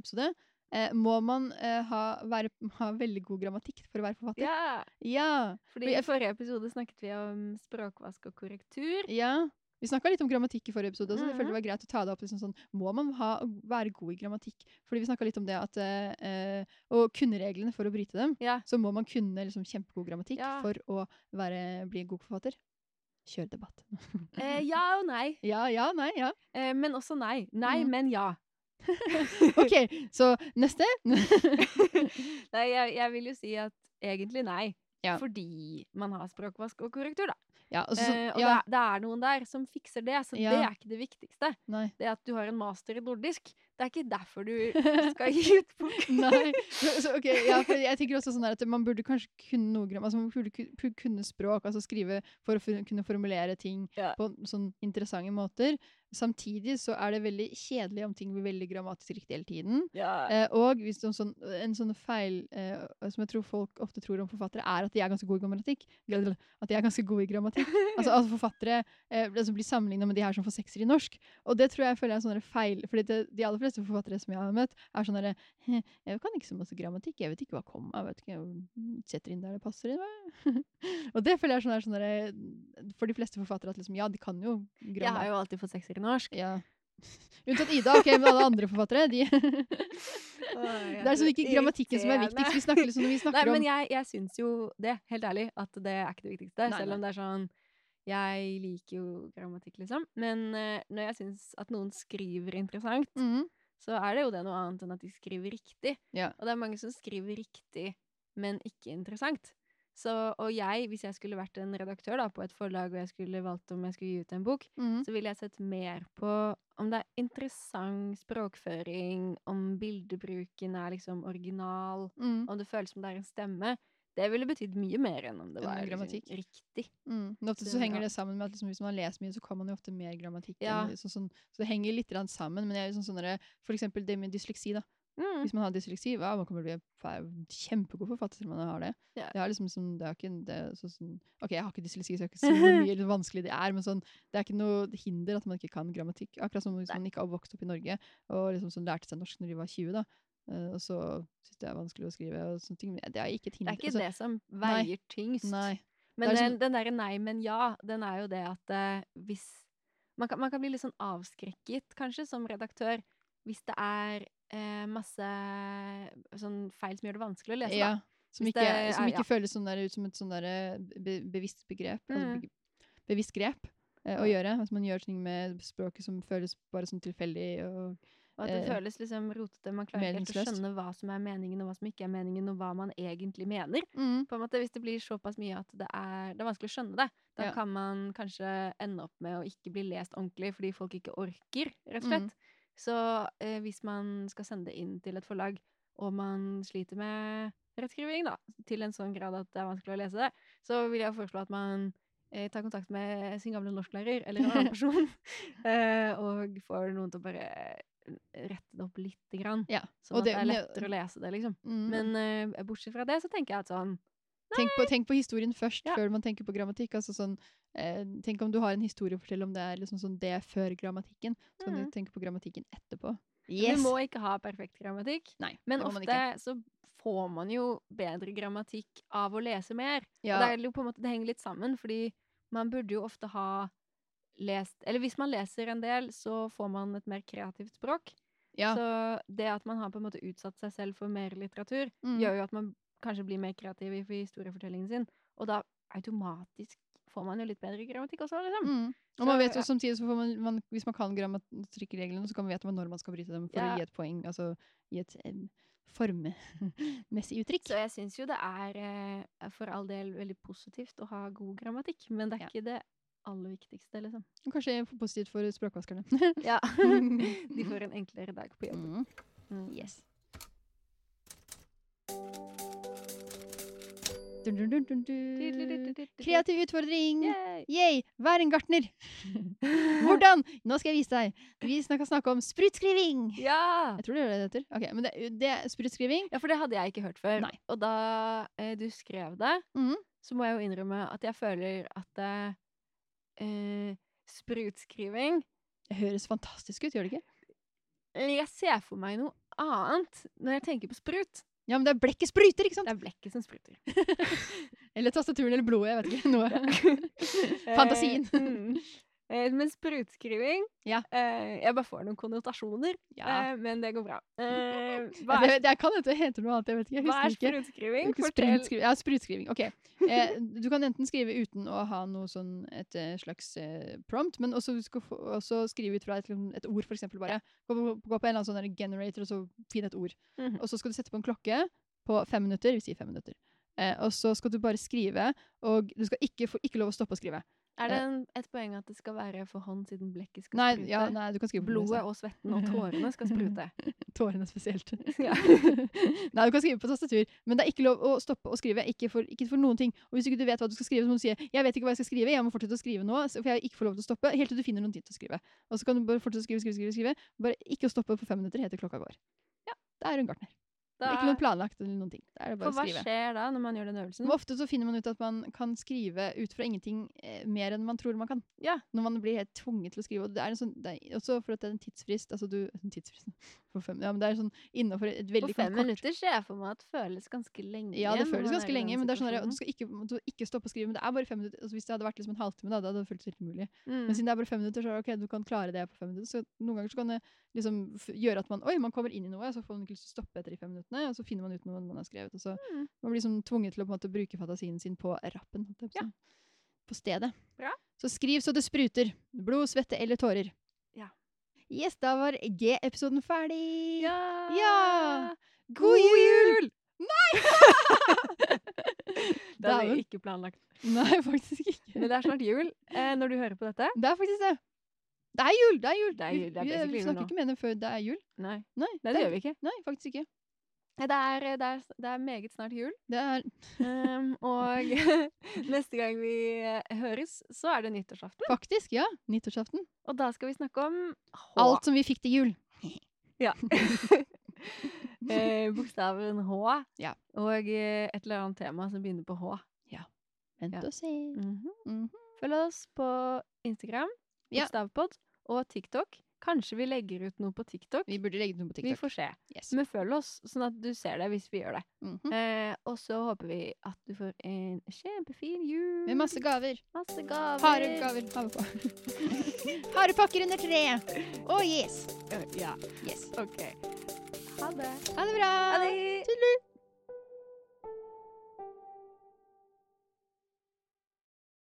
episode. Eh, må man eh, ha, være, ha veldig god grammatikk for å være forfatter? Ja, Ja! fordi For i forrige episode snakket vi om språkvask og korrektur. Ja. Vi snakka litt om grammatikk i forrige episode, så jeg følte Mhm. det var greit å ta det opp. Liksom sånn, må man ha, være god i grammatikk? Fordi vi snakka litt om det at eh, eh, å kunne reglene for å bryte dem, Ja. så må man kunne liksom, kjempegod grammatikk Ja. for å være, bli en god forfatter. Kjør debatt. Eh, ja og nei. ja, ja, nei, ja. Eh, men også nei. Nei, mm. men ja. OK, så neste. nei, jeg, jeg vil jo si at egentlig nei. Ja. Fordi man har språkvask og korrektur, da. ja, så, Eh, og ja, det, er- det er noen der som fikser det, så det er ikke det viktigste. nei. Det at du har en master i nordisk, det er ikke derfor du skal gi ut bok. Nei. Så, okay, ja, for jeg tenker også sånn at man burde kanskje kunne noe altså man burde kunne språk, altså skrive for å kunne formulere ting Ja. på sånn interessante måter. Samtidig så er det veldig kjedelig om ting blir veldig grammatisk riktig hele tiden. Ja. Eh, og hvis sånn, en sånn feil eh, som jeg tror folk ofte tror om forfattere, er at de er ganske gode i grammatikk. At de er ganske gode i grammatikk. altså, altså forfattere eh, altså blir sammenligna med de her som får sekser i norsk. Og det tror jeg føler er en sånn feil. fordi det, de aller fleste forfattere som jeg har møtt, er sånn derre Jeg kan ikke så masse grammatikk, jeg vet ikke hva komma jeg vet ikke, jeg setter inn der det passer inn. hva?» og det føler jeg er sånn der, sånn derre For de fleste forfattere at liksom, ja, de kan jo grammatikk. Jeg har jo alltid fått sekser i norsk. Ja. Unntatt Ida, ok, men alle andre forfattere, de Det er sånn ikke grammatikken som er viktigst. Vi snakker liksom når vi Nei, men jeg, jeg syns jo det, helt ærlig, at det er ikke det viktigste. Nei, selv om det er sånn Jeg liker jo grammatikk, liksom. Men uh, når jeg syns at noen skriver interessant, Mhm. Så er det jo det noe annet enn at de skriver riktig. Ja. Og det er mange som skriver riktig, men ikke interessant. Så, og jeg, hvis jeg skulle vært en redaktør da, på et forlag, og jeg skulle valgt om jeg skulle gi ut en bok, mm. så ville jeg sett mer på om det er interessant språkføring, om bildebruken er liksom original, mm. om det føles som det er en stemme. Det ville betydd mye mer enn om det var liksom, riktig. Mm. Men ofte Så så henger det sammen med at liksom, hvis man leser mye, så kan man jo ofte mer grammatikk. Ja. enn- Så, sånn, så det henger litt sammen. Men jeg er sånn for eksempel det med dysleksi. da. Mm. Hvis man har dysleksi, ja, man kommer til å bli kjempegod forfatter selv om man har det. Ja. Det er liksom sånn, det er ikke, det er så, sånn, ok, jeg har ikke dysleksi, så jeg kan ikke si hvor mye eller vanskelig det er, men sånn, det er ikke noe hinder at man ikke kan grammatikk. Akkurat som hvis man ikke har vokst opp i Norge og liksom sånn, lærte seg norsk når de var 20, da. Eh, og så syns det er vanskelig å skrive og sånne ting. men Det er ikke et Det er ikke altså, det som nei. veier tyngst. Nei. Men den, den derre nei, men ja, den er jo det at uh, hvis man kan, man kan bli litt sånn avskrekket, kanskje, som redaktør, hvis det er uh, masse sånn feil som gjør det vanskelig å lese. Ja, som ikke, det som er- ikke føles sånn der ut som et sånn be, bevisst begrep. Altså Mm. be, bevisst grep å gjøre. At man gjør ting med språket som føles bare sånn tilfeldig og Og at det eh, føles liksom rotete. Man klarer ikke helt å skjønne hva som er meningen, og hva som ikke er meningen, og hva man egentlig mener. mm, På en måte, Hvis det blir såpass mye at det er, det er vanskelig å skjønne det, da Ja. kan man kanskje ende opp med å ikke bli lest ordentlig fordi folk ikke orker, rett og slett. Mm. Så eh, hvis man skal sende det inn til et forlag, og man sliter med rettskriving, da, til en sånn grad at det er vanskelig å lese det, så vil jeg foreslå at man eh, tar kontakt med sin gamle norsklærer eller en annen person, eh, og får noen til å bare rette det opp lite grann. Ja, Sånn at det- det er lettere å lese det, liksom. mm. Men uh, bortsett fra det, så tenker jeg at sånn Tenk på, tenk på historien først, Ja. før man tenker på grammatikk. Altså sånn, eh, tenk om du har en historie å fortelle om det er liksom sånn det før grammatikken. Så kan Mm. du tenke på grammatikken etterpå. Du må ikke ha perfekt grammatikk. Nei, Men ofte så får man jo bedre grammatikk av å lese mer. Ja, Og det, måte, det henger litt sammen, fordi man burde jo ofte ha lest Eller hvis man leser en del, så får man et mer kreativt språk. ja. Så det at man har på en måte utsatt seg selv for mer litteratur, mm. gjør jo at man kanskje blir mer kreativ i historiefortellingen sin. Og da automatisk får man jo litt bedre grammatikk også, liksom. Mm. Og Så, man vet jo ja. samtidig, så får man, man, hvis man kan grammatikkreglene, så kan man vite når man skal bryte dem for Ja. å gi et poeng, altså gi et em, formmessig uttrykk. Så jeg syns jo det er eh, for all del veldig positivt å ha god grammatikk, men det er Ja. ikke det aller viktigste, liksom. Kanskje positivt for språkvaskerne. Ja. De får en enklere dag på jobb. mm. Mm. Yes. Dun, dun, dun. Kreativ utfordring! Yay! Yay! Vær en gartner! Hvordan? Nå skal jeg vise deg. Vi skal snakke om sprutskriving. Ja! Jeg tror det er det det heter. Okay, men det, det sprutskriving. ja, for det hadde jeg ikke hørt før. Nei. Og da eh, du skrev det, mm. så må jeg jo innrømme at jeg føler at eh, eh, sprutskriving Det høres fantastisk ut, gjør det ikke? Jeg ser for meg noe annet når jeg tenker på sprut. Ja, men det er blekket spruter, ikke sant? Det er blekket som spruter. Eller tastaturen eller blodet, jeg vet ikke. Noe. Fantasien. Eh, mm. Men sprutskriving Ja. eh, Jeg bare får noen konnotasjoner, Ja. eh, men det går bra. Eh, Det, jeg det kan hende det heter noe annet, jeg vet ikke. Jeg hva er sprutskriving? Ikke Sprutskriving. Ja, sprutskriving. Ok. Eh, du kan enten skrive uten å ha noe sånn et eh, slags prompt, men også, få, også skrive ut fra et, liksom, et ord, for eksempel, bare. Gå, på- gå på en eller annen sånn generator, og så finne et ord. Mhm. Og så skal du sette på en klokke på fem minutter. Vi sier fem minutter. Eh, og så skal du bare skrive, og du skal ikke få ikke lov å stoppe å skrive. Er det en, et poeng at det skal være for hånd, siden blekket skal Nei, sprute? ja, nei, du kan skrive på Blodet og svetten og tårene skal sprute. Tårene spesielt. Ja. Nei, du kan skrive på tastatur, men det er ikke lov å stoppe å skrive. Ikke for, ikke for noen ting. Og hvis ikke du vet hva du skal skrive, så må du si 'jeg vet ikke hva jeg skal skrive', jeg må fortsette å skrive nå, for jeg ikke får lov til å stoppe, helt til du finner noen tid til å skrive. Og så kan du bare fortsette å skrive, skrive, skrive, skrive. Bare ikke å stoppe på fem minutter helt til klokka går. Ja, det er du en gartner. Det Da, ikke noe planlagt eller noen ting. Da er det for bare å hva skjer da, når man gjør den øvelsen? Men ofte så finner man ut at man kan skrive ut fra ingenting eh, mer enn man tror man kan. Ja. Når man blir helt tvunget til å skrive. Og det er en sånn, det er også for at det er en tidsfrist. Altså du, en tidsfrist for fem, ja, men det er sånn innenfor et For veldig fem kort minutter ser jeg for meg at føles ganske lenge. Ja, det føles ganske lenge, men det er sånn at du skal ikke, du ikke stoppe å skrive. Men det er bare fem minutter. Altså, hvis det hadde vært liksom en halvtime, da, da hadde det føltes helt umulig. Mm. Men siden det er bare fem minutter, så er det ok, du kan klare det på fem minutter. Så noen ganger så kan det liksom gjøre at man oi, man kommer inn i noe, så får man ikke lyst til å stoppe etter de fem minuttene, og så finner man ut noe man har skrevet. Og så Mm. man blir liksom tvunget til å måte bruke fantasien sin på rappen. Ja. På stedet. Bra. Så skriv så det spruter. Blod, svette eller tårer. Ja. Yes, da var G-episoden ferdig. Ja! Ja! God jul! Nei! Det hadde vi ikke planlagt. Nei, faktisk ikke. Men det er snart jul eh, når du hører på dette. Det er faktisk det. Det er jul! Det er jul. Det er jul, det er vi, vi, vi snakker ikke med henne før det er jul. Nei, Nei, Nei det gjør vi ikke. Nei, faktisk ikke. Det er, det, er, det er meget snart jul. Det er Um, og neste gang vi eh, høres, så er det nyttårsaften. faktisk, ja. Nyttårsaften. Og da skal vi snakke om H. Alt som vi fikk til jul. Ja. eh, bokstaven H. Ja. Og eh, et eller annet tema som begynner på H. Ja. Vent Ja. og se. Mhm. Mhm. Følg oss på Instagram. Bokstavpod, og TikTok. Kanskje vi legger ut noe på TikTok. Vi burde legge ut noe på TikTok. Vi får se. Yes. Men følg oss, sånn at du ser det hvis vi gjør det. Mhm. Eh, og så håper vi at du får en kjempefin jul. Med masse gaver. Masse gaver. Harde gaver. Ha på. Harde pakker under treet. Å, yes. Ja, yes. ok. Ha det. Ha det bra. Ha det. Tudelu.